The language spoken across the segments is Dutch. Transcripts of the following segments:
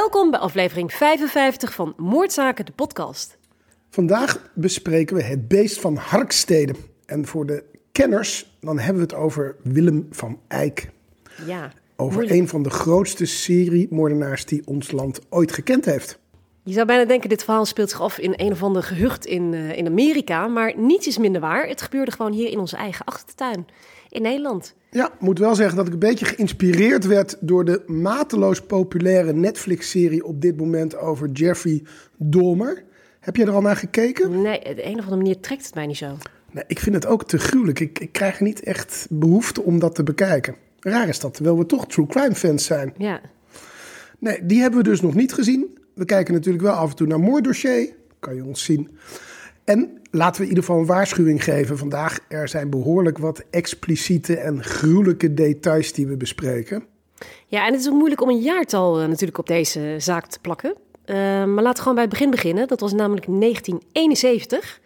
Welkom bij aflevering 55 van Moordzaken, de podcast. Vandaag bespreken we het beest van Harkstede. En voor de kenners, dan hebben we het over Willem van Eyck. Ja, Over moeilijk. een van de grootste seriemoordenaars die ons land ooit gekend heeft. Je zou bijna denken, dit verhaal speelt zich af in een of ander gehucht in, eh, in Amerika. Maar niets is minder waar. Het gebeurde gewoon hier in onze eigen achtertuin. In Nederland. Ja, ik moet wel zeggen dat ik een beetje geïnspireerd werd door de mateloos populaire Netflix-serie op dit moment over Jeffrey Dahmer. Heb je er al naar gekeken? Nee, op de een of andere manier trekt het mij niet zo. Nee, ik vind het ook te gruwelijk. Ik, ik krijg niet echt behoefte om dat te bekijken. Raar is dat, terwijl we toch true crime fans zijn. Ja, Nee, die hebben we dus nog niet gezien. We kijken natuurlijk wel af en toe naar moorddossier. Kan je ons zien. En laten we in ieder geval een waarschuwing geven vandaag. Er zijn behoorlijk wat expliciete en gruwelijke details die we bespreken. ja en het is ook moeilijk om een jaartal eh, natuurlijk op deze zaak te plakken. Eh, maar laten we gewoon bij het begin beginnen. Dat was namelijk 1971.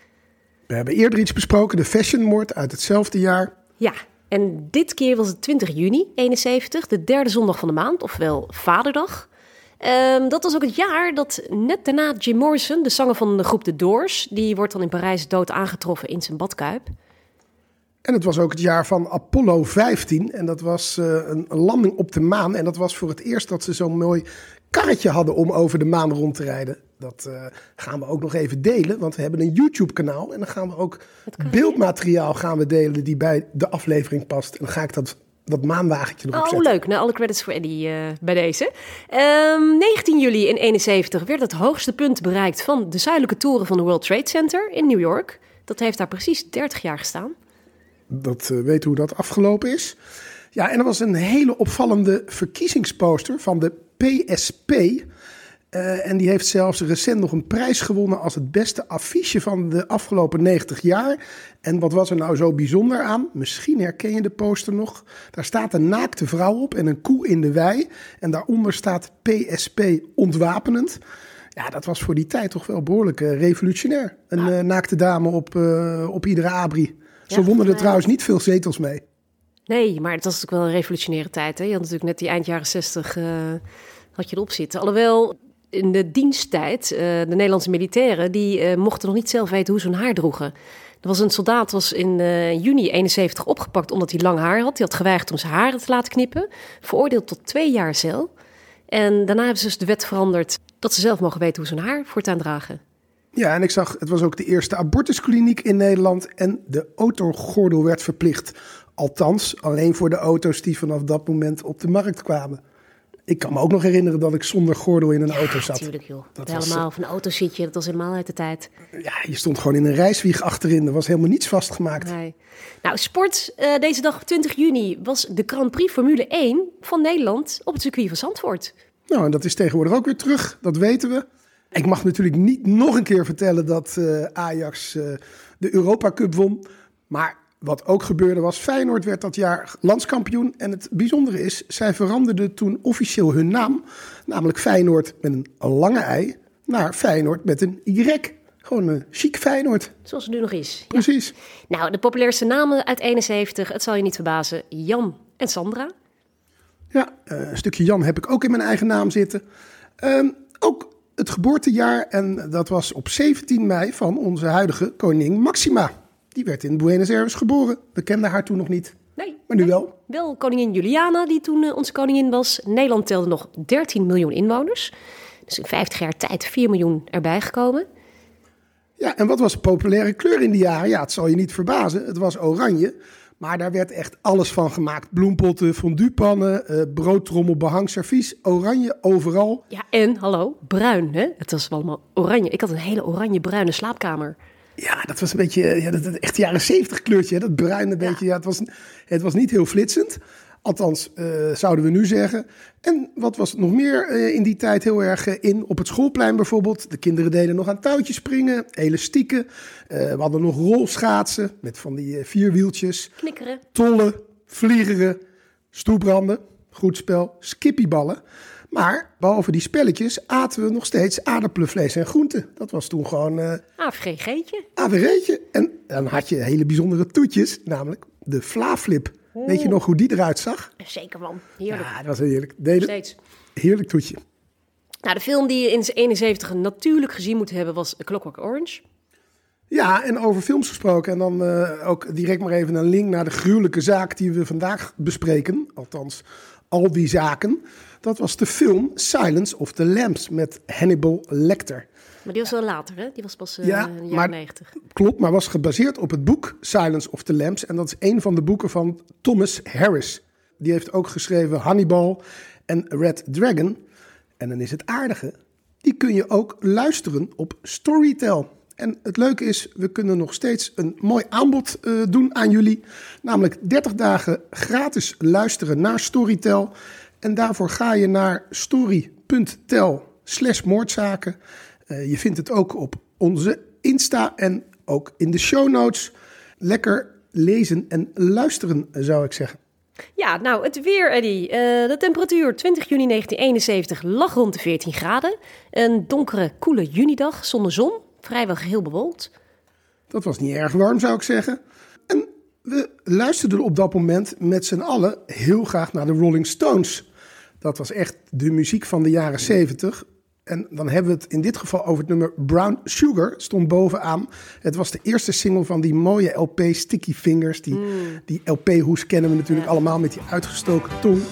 We hebben eerder iets besproken, de fashionmoord uit hetzelfde jaar. Ja, en dit keer was het 20 juni 71, de derde zondag van de maand, ofwel Vaderdag. Ehm, dat was ook het jaar dat net daarna Jim Morrison, de zanger van de groep The Doors, die wordt dan in Parijs dood aangetroffen in zijn badkuip. En het was ook het jaar van Apollo 15. En dat was eh, een, een landing op de maan. En dat was voor het eerst dat ze zo'n mooi karretje hadden om over de maan rond te rijden. Dat eh, gaan we ook nog even delen, want we hebben een YouTube-kanaal. En dan gaan we ook beeldmateriaal gaan we delen die bij de aflevering past. En dan ga ik dat, dat maanwagentje nog Oh, opzetten. leuk. Nou, alle credits voor Eddie eh, bij deze. Ehm, 19 juli in 71 werd het hoogste punt bereikt van de zuidelijke toren van de World Trade Center in New York. Dat heeft daar precies 30 jaar gestaan. Dat eh, weten hoe dat afgelopen is. Ja, en er was een hele opvallende verkiezingsposter van de PSP. Eh, en die heeft zelfs recent nog een prijs gewonnen als het beste affiche van de afgelopen 90 jaar. En wat was er nou zo bijzonder aan? Misschien herken je de poster nog. Daar staat een naakte vrouw op en een koe in de wei. En daaronder staat PSP ontwapenend. Ja, dat was voor die tijd toch wel behoorlijk eh, revolutionair. Een eh, naakte dame op, op iedere abri. Ze Ja, wonnen er trouwens niet veel zetels mee. Nee, maar het was natuurlijk wel een revolutionaire tijd. Hè? Je had natuurlijk net die eind jaren 60 eh, had je erop zitten. Alhoewel in de diensttijd, eh, de Nederlandse militairen, die eh, mochten nog niet zelf weten hoe ze hun haar droegen. Er was een soldaat was in eh, juni 71 opgepakt omdat hij lang haar had. Die had geweigerd om zijn haren te laten knippen. Veroordeeld tot twee jaar cel. En daarna hebben ze dus de wet veranderd dat ze zelf mogen weten hoe ze hun haar voortaan dragen. Ja, en ik zag, het was ook de eerste abortuskliniek in Nederland. En de autogordel werd verplicht. Althans, alleen voor de auto's die vanaf dat moment op de markt kwamen. Ik kan me ook nog herinneren dat ik zonder gordel in een auto zat. Natuurlijk joh. Dat was, helemaal van een autositje, dat was helemaal uit de tijd. Ja, je stond gewoon in een reiswieg achterin. Er was helemaal niets vastgemaakt. Nee. Nou, sport eh, deze dag 20 juni was de Grand Prix Formule 1 van Nederland op het circuit van Zandvoort. Nou, en dat is tegenwoordig ook weer terug. Dat weten we. Ik mag natuurlijk niet nog een keer vertellen dat eh, Ajax eh, de Europa Cup won. Maar wat ook gebeurde was, Feyenoord werd dat jaar landskampioen. En het bijzondere is, zij veranderden toen officieel hun naam. Namelijk Feyenoord met een lange ei naar Feyenoord met een Y. Gewoon een chic Feyenoord. Zoals het nu nog is. Ja. Precies. Nou, de populairste namen uit 71, het zal je niet verbazen, Jan en Sandra. Ja, eh, een stukje Jan heb ik ook in mijn eigen naam zitten. Ehm, ook het geboortejaar, en dat was op 17 mei van onze huidige koningin Maxima. Die werd in Buenos Aires geboren. We kenden haar toen nog niet, Nee, maar nu wel. wel koningin Juliana, die toen eh, onze koningin was. Nederland telde nog 13 miljoen inwoners. Dus in 50 jaar tijd 4 miljoen erbij gekomen. Ja, en wat was de populaire kleur in die jaren? Ja, het zal je niet verbazen. Het was oranje. Maar daar werd echt alles van gemaakt. Bloempotten, fonduepannen, eh broodtrommel, behang, servies. Oranje overal. Ja, en hallo, bruin, hè? Het was allemaal oranje. Ik had een hele oranje-bruine slaapkamer. Ja, dat was een beetje, ja, dat, echt jaren zeventig kleurtje. Hè? Dat bruine beetje, ja. het, was, het was niet heel flitsend. Althans, uh, zouden we nu zeggen. En wat was nog meer uh, in die tijd heel erg uh, in? Op het schoolplein bijvoorbeeld. De kinderen deden nog aan touwtjes springen, elastieken. we hadden nog rolschaatsen met van die vierwieltjes. Knikkeren. Tollen, vliegeren, stoepranden, goed spel, skippieballen. Maar behalve die spelletjes aten we nog steeds aardappelenvlees en groenten. Dat was toen gewoon... Uh, AVG'tje. AVG'tje. En dan had je hele bijzondere toetjes, namelijk de Flaflip. Weet je nog hoe die eruit zag? Zeker man, heerlijk. Ja, dat was heerlijk. Steeds. Heerlijk toetje. Nou, de film die je in 71 natuurlijk gezien moet hebben was A Clockwork Orange. Ja, en over films gesproken. En dan uh, ook direct maar even een link naar de gruwelijke zaak die we vandaag bespreken. Althans, al die zaken. Dat was de film Silence of the Lambs met Hannibal Lecter. Maar die was wel later, hè? Die was pas uh, ja, in de jaren 90. Klopt, maar was gebaseerd op het boek Silence of the Lambs. En dat is een van de boeken van Thomas Harris. Die heeft ook geschreven Hannibal en Red Dragon. En dan is het aardige, die kun je ook luisteren op Storytel. En het leuke is, we kunnen nog steeds een mooi aanbod uh, doen aan jullie. Namelijk 30 dagen gratis luisteren naar Storytel. En daarvoor ga je naar story.tel slash moordzaken. Uh, je vindt het ook op onze Insta en ook in de show notes. Lekker lezen en luisteren, zou ik zeggen. Ja, nou, het weer, Eddie. Uh, de temperatuur 20 juni 1971 lag rond de 14 graden. Een donkere, koele junidag zonder zon. Vrijwel geheel bewolkt. Dat was niet erg warm, zou ik zeggen. En we luisterden op dat moment met z'n allen heel graag naar de Rolling Stones. Dat was echt de muziek van de jaren 70. En dan hebben we het in dit geval over het nummer Brown Sugar, stond bovenaan. Het was de eerste single van die mooie LP Sticky Fingers. Die, mm. die LP-hoes kennen we natuurlijk ja. allemaal met die uitgestoken tong.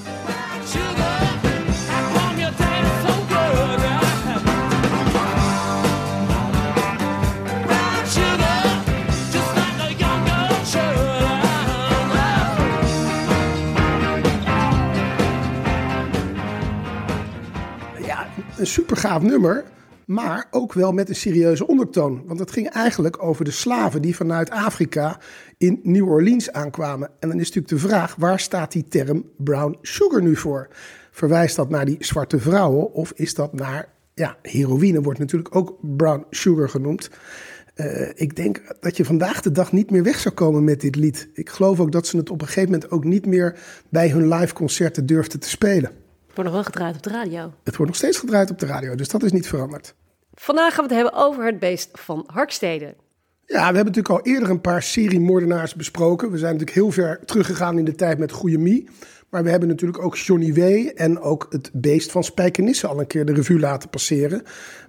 Een super gaaf nummer, maar ook wel met een serieuze ondertoon. Want het ging eigenlijk over de slaven die vanuit Afrika in New Orleans aankwamen. En dan is natuurlijk de vraag, waar staat die term brown sugar nu voor? Verwijst dat naar die zwarte vrouwen of is dat naar, ja, heroïne wordt natuurlijk ook brown sugar genoemd. Uh, ik denk dat je vandaag de dag niet meer weg zou komen met dit lied. Ik geloof ook dat ze het op een gegeven moment ook niet meer bij hun live concerten durfden te spelen. Het wordt nog wel gedraaid op de radio. Het wordt nog steeds gedraaid op de radio, dus dat is niet veranderd. Vandaag gaan we het hebben over het beest van Harkstede. Ja, we hebben natuurlijk al eerder een paar seriemoordenaars besproken. We zijn natuurlijk heel ver teruggegaan in de tijd met Goeie Mie. Maar we hebben natuurlijk ook Johnny W. en ook het beest van Spijkenisse al een keer de revue laten passeren.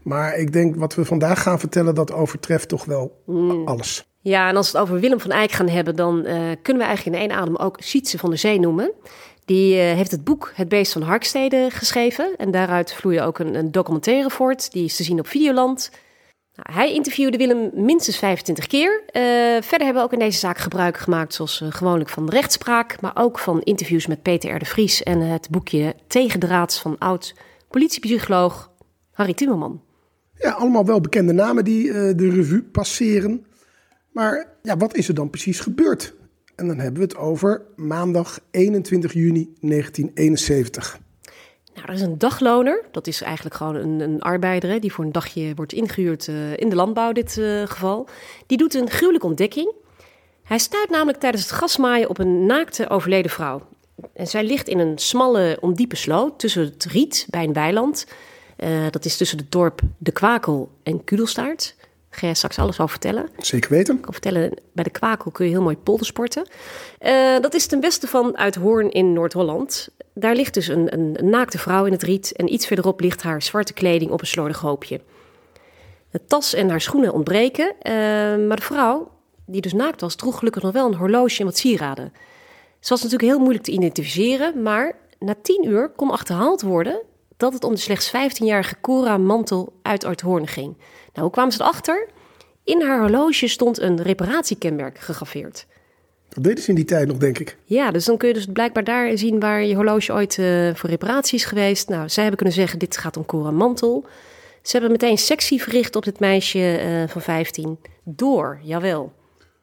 Maar ik denk wat we vandaag gaan vertellen, dat overtreft toch wel mm. alles. Ja, en als we het over Willem van Eyck gaan hebben, dan uh, kunnen we eigenlijk in één adem ook Sietse van de Zee noemen. Die uh, heeft het boek Het Beest van Harkstede geschreven. En daaruit vloeide ook een, een, documentaire voort. Die is te zien op Videoland. Nou, hij interviewde Willem minstens 25 keer. Uh, verder hebben we ook in deze zaak gebruik gemaakt, zoals uh, gewoonlijk van rechtspraak. Maar ook van interviews met Peter R. de Vries. En het boekje Tegendraads van oud politiepsycholoog Harry Timmerman. Ja, allemaal wel bekende namen die de revue passeren. Maar ja, wat is er dan precies gebeurd en dan hebben we het over maandag 21 juni 1971. Nou, er is een dagloner. Dat is eigenlijk gewoon een, een arbeider hè, die voor een dagje wordt ingehuurd uh, in de landbouw, dit uh, geval. Die doet een gruwelijke ontdekking. Hij stuit namelijk tijdens het gasmaaien op een naakte overleden vrouw. En zij ligt in een smalle, ondiepe sloot tussen het riet bij een weiland. Uh, dat is tussen het dorp De Kwakel en Kudelstaart ga je straks alles over vertellen. Zeker weten. Ik kan vertellen, bij de Kwakel kun je heel mooi poldersporten. Uh, dat is ten westen van Uithoorn in Noord-Holland. Daar ligt dus een, een, een, naakte vrouw in het riet en iets verderop ligt haar zwarte kleding op een slordig hoopje. De tas en haar schoenen ontbreken, uh, maar de vrouw, die dus naakt was, droeg gelukkig nog wel een horloge en wat sieraden. Ze was natuurlijk heel moeilijk te identificeren, maar na tien uur kon achterhaald worden dat het om de slechts 15-jarige Cora Mantel uit Uithoorn ging. Nou, hoe kwamen ze erachter? In haar horloge stond een reparatiekenmerk gegraveerd. Dat deden ze in die tijd nog, denk ik. Ja, dus dan kun je dus blijkbaar daar zien waar je horloge ooit uh, voor reparatie is geweest. Nou, zij hebben kunnen zeggen, dit gaat om Cora Mantel. Ze hebben meteen sectie verricht op dit meisje uh, van 15. Door, jawel.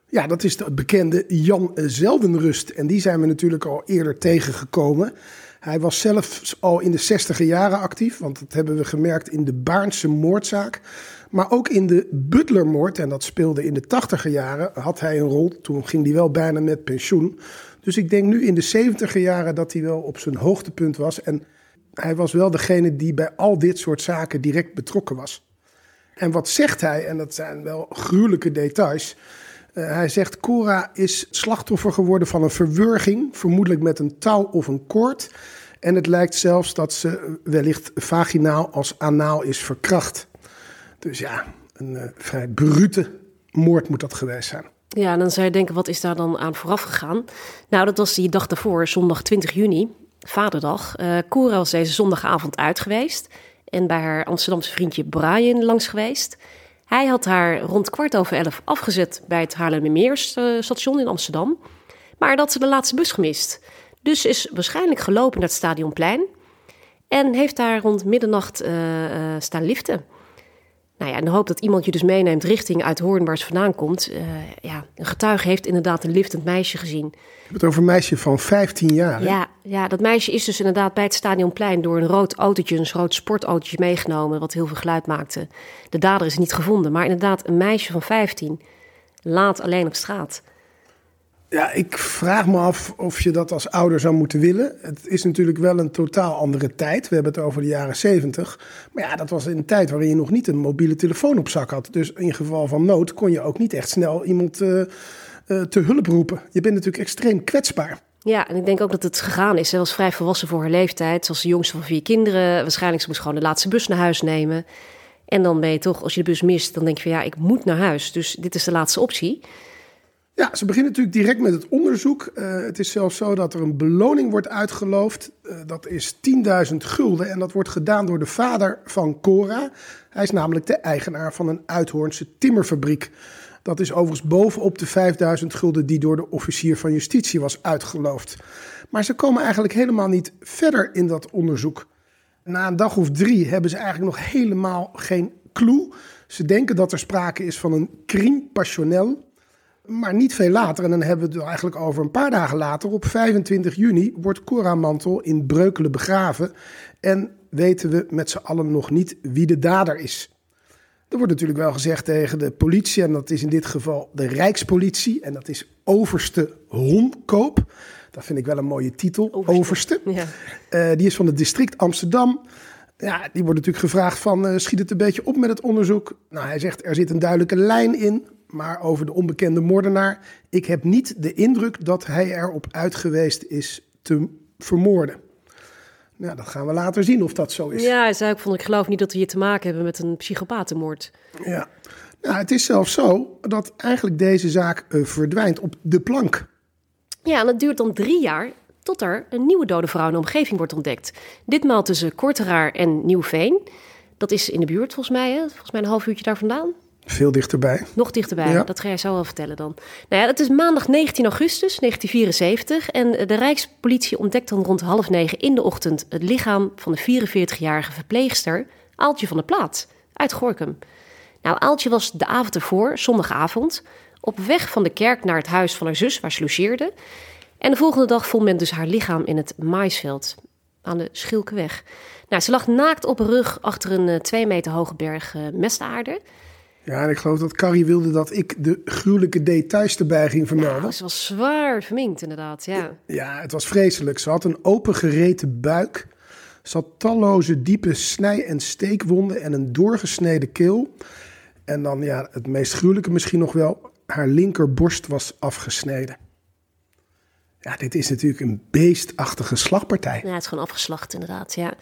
Ja, dat is de bekende Jan Zeldenrust. En die zijn we natuurlijk al eerder tegengekomen. Hij was zelf al in de 60 jaren actief, want dat hebben we gemerkt in de Baarnse moordzaak. Maar ook in de Butlermoord, en dat speelde in de 80 jaren, had hij een rol. Toen ging hij wel bijna met pensioen. Dus ik denk nu in de 70 jaren dat hij wel op zijn hoogtepunt was. En hij was wel degene die bij al dit soort zaken direct betrokken was. En wat zegt hij, en dat zijn wel gruwelijke details. Uh, hij zegt: Cora is slachtoffer geworden van een verwurging, vermoedelijk met een touw of een koord. En het lijkt zelfs dat ze wellicht vaginaal als anaal is verkracht. Dus ja, een uh, vrij brute moord moet dat geweest zijn. Ja, en dan zou je denken, wat is daar dan aan vooraf gegaan? Nou, dat was die dag daarvoor, zondag 20 juni, vaderdag. Uh, Cora was deze zondagavond uit geweest en bij haar Amsterdamse vriendje Brian langs geweest. Hij had haar rond kwart over elf afgezet bij het Haarlemmermeerstation in Amsterdam. Maar dat ze de laatste bus gemist. Dus is waarschijnlijk gelopen naar het Stadionplein. En heeft daar rond middernacht uh, staan liften. Nou ja, in de hoop dat iemand je dus meeneemt richting uit Hoorn waar ze vandaan komt. Uh, ja, een getuige heeft inderdaad een liftend meisje gezien. Je hebt het over een meisje van 15 jaar. Ja, ja, dat meisje is dus inderdaad bij het Stadionplein door een rood autootje, een rood sportautootje meegenomen, wat heel veel geluid maakte. De dader is niet gevonden, maar inderdaad een meisje van 15, laat alleen op straat. Ja, ik vraag me af of je dat als ouder zou moeten willen. Het is natuurlijk wel een totaal andere tijd. We hebben het over de jaren 70. Maar ja, dat was een tijd waarin je nog niet een mobiele telefoon op zak had. Dus in geval van nood kon je ook niet echt snel iemand uh, uh, te hulp roepen. Je bent natuurlijk extreem kwetsbaar. Ja, en ik denk ook dat het gegaan is. Ze was vrij volwassen voor haar leeftijd. Ze was de jongste van vier kinderen. Waarschijnlijk ze moest gewoon de laatste bus naar huis nemen. En dan ben je toch, als je de bus mist, dan denk je van ja, ik moet naar huis. Dus dit is de laatste optie. Ja, ze beginnen natuurlijk direct met het onderzoek. Uh, het is zelfs zo dat er een beloning wordt uitgeloofd. Uh, dat is 10.000 gulden en dat wordt gedaan door de vader van Cora. Hij is namelijk de eigenaar van een Uithoornse timmerfabriek. Dat is overigens bovenop de 5000 gulden die door de officier van justitie was uitgeloofd. Maar ze komen eigenlijk helemaal niet verder in dat onderzoek. Na een dag of drie hebben ze eigenlijk nog helemaal geen clue. Ze denken dat er sprake is van een crime passionnel. Maar niet veel later, en dan hebben we het eigenlijk over een paar dagen later, op 25 juni, wordt Cora Mantel in Breukelen begraven. En weten we met z'n allen nog niet wie de dader is. Er wordt natuurlijk wel gezegd tegen de politie, en dat is in dit geval de Rijkspolitie, en dat is Overste Honkoop. Dat vind ik wel een mooie titel, Overste. Overste. Ja. Uh, die is van het district Amsterdam. Ja, die wordt natuurlijk gevraagd van, uh, schiet het een beetje op met het onderzoek? Nou, hij zegt, er zit een duidelijke lijn in, maar over de onbekende moordenaar. Ik heb niet de indruk dat hij erop uit geweest is te vermoorden. Nou, dat gaan we later zien of dat zo is. Ja, hij zei ook van, ik geloof niet dat we hier te maken hebben met een psychopatenmoord. Ja, nou, het is zelfs zo dat eigenlijk deze zaak uh, verdwijnt op de plank. Ja, en dat duurt dan drie jaar tot er een nieuwe dode vrouw in de omgeving wordt ontdekt. Ditmaal tussen Korteraar en Nieuwveen. Dat is in de buurt volgens mij, hè? volgens mij een half uurtje daar vandaan. Veel dichterbij. Nog dichterbij, ja. dat ga jij zo wel vertellen dan. Nou ja, het is maandag 19 augustus 1974 en de Rijkspolitie ontdekt dan rond half negen in de ochtend het lichaam van de 44-jarige verpleegster Aaltje van der Plaat uit Gorkum. Nou, Aaltje was de avond ervoor, zondagavond, op weg van de kerk naar het huis van haar zus waar ze logeerde. En de volgende dag vond men dus haar lichaam in het maisveld aan de Schilkeweg. Nou, ze lag naakt op rug achter een uh, twee meter hoge berg uh, mestaarde. Ja, en ik geloof dat Carrie wilde dat ik de gruwelijke details erbij ging vermelden. Ja, ze was zwaar verminkt, inderdaad. Ja. ja, het was vreselijk. Ze had een opengereten buik. Ze had talloze diepe snij- en steekwonden en een doorgesneden keel. En dan, ja, het meest gruwelijke misschien nog wel, haar linkerborst was afgesneden. Ja, dit is natuurlijk een beestachtige slagpartij. Ja, het is gewoon afgeslacht, inderdaad. Ja.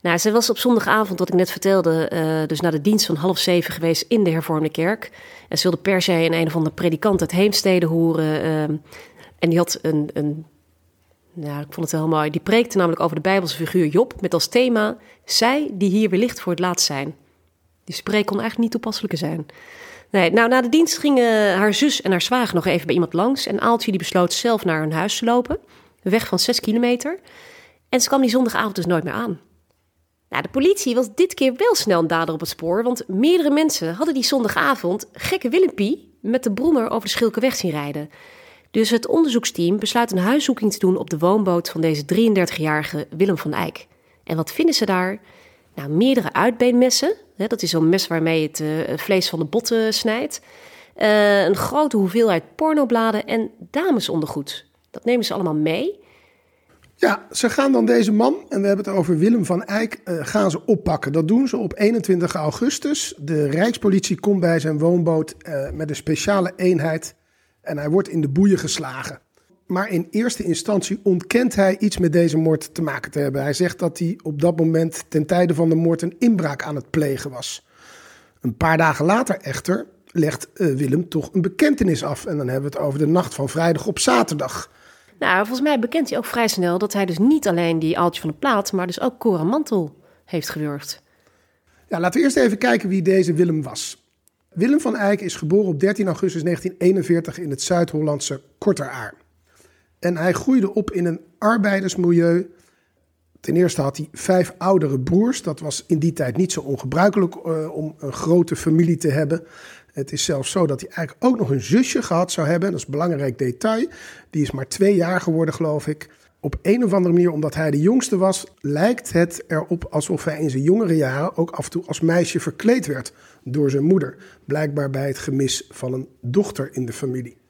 Nou, ze was op zondagavond, wat ik net vertelde, uh, dus naar de dienst van half zeven geweest in de hervormde kerk. En ze wilde per se een een of andere predikant uit Heemstede horen. Uh, en die had een, een, ja, ik vond het heel mooi. Die preekte namelijk over de Bijbelse figuur Job met als thema: Zij die hier wellicht voor het laatst zijn. Die spreek kon eigenlijk niet toepasselijker zijn. Nee, nou, na de dienst gingen haar zus en haar zwager nog even bij iemand langs. En Aaltje die besloot zelf naar hun huis te lopen. Een weg van zes kilometer. En ze kwam die zondagavond dus nooit meer aan. Nou, de politie was dit keer wel snel een dader op het spoor. Want meerdere mensen hadden die zondagavond gekke Willempie met de brommer over de Schilkerweg zien rijden. Dus het onderzoeksteam besluit een huiszoeking te doen op de woonboot van deze 33-jarige Willem van Eyck. En wat vinden ze daar? Nou, meerdere uitbeenmessen. Dat is zo'n mes waarmee je het uh, vlees van de botten snijdt. Uh, een grote hoeveelheid pornobladen en damesondergoed. Dat nemen ze allemaal mee. Ja, ze gaan dan deze man, en we hebben het over Willem van Eyck, uh, gaan ze oppakken. Dat doen ze op 21 augustus. De Rijkspolitie komt bij zijn woonboot met een speciale eenheid en hij wordt in de boeien geslagen. Maar in eerste instantie ontkent hij iets met deze moord te maken te hebben. Hij zegt dat hij op dat moment ten tijde van de moord een inbraak aan het plegen was. Een paar dagen later echter legt uh, Willem toch een bekentenis af. En dan hebben we het over de nacht van vrijdag op zaterdag. Nou, volgens mij bekent hij ook vrij snel dat hij dus niet alleen die Aaltje van de Plaat, maar dus ook Cora Mantel heeft gewurgd. Ja, laten we eerst even kijken wie deze Willem was. Willem van Eyck is geboren op 13 augustus 1941 in het Zuid-Hollandse Korteraar. En hij groeide op in een arbeidersmilieu. Ten eerste had hij vijf oudere broers. Dat was in die tijd niet zo ongebruikelijk uh, om een grote familie te hebben. Het is zelfs zo dat hij eigenlijk ook nog een zusje gehad zou hebben. Dat is een belangrijk detail. Die is maar twee jaar geworden, geloof ik. Op een of andere manier, omdat hij de jongste was, lijkt het erop alsof hij in zijn jongere jaren ook af en toe als meisje verkleed werd door zijn moeder. Blijkbaar bij het gemis van een dochter in de familie.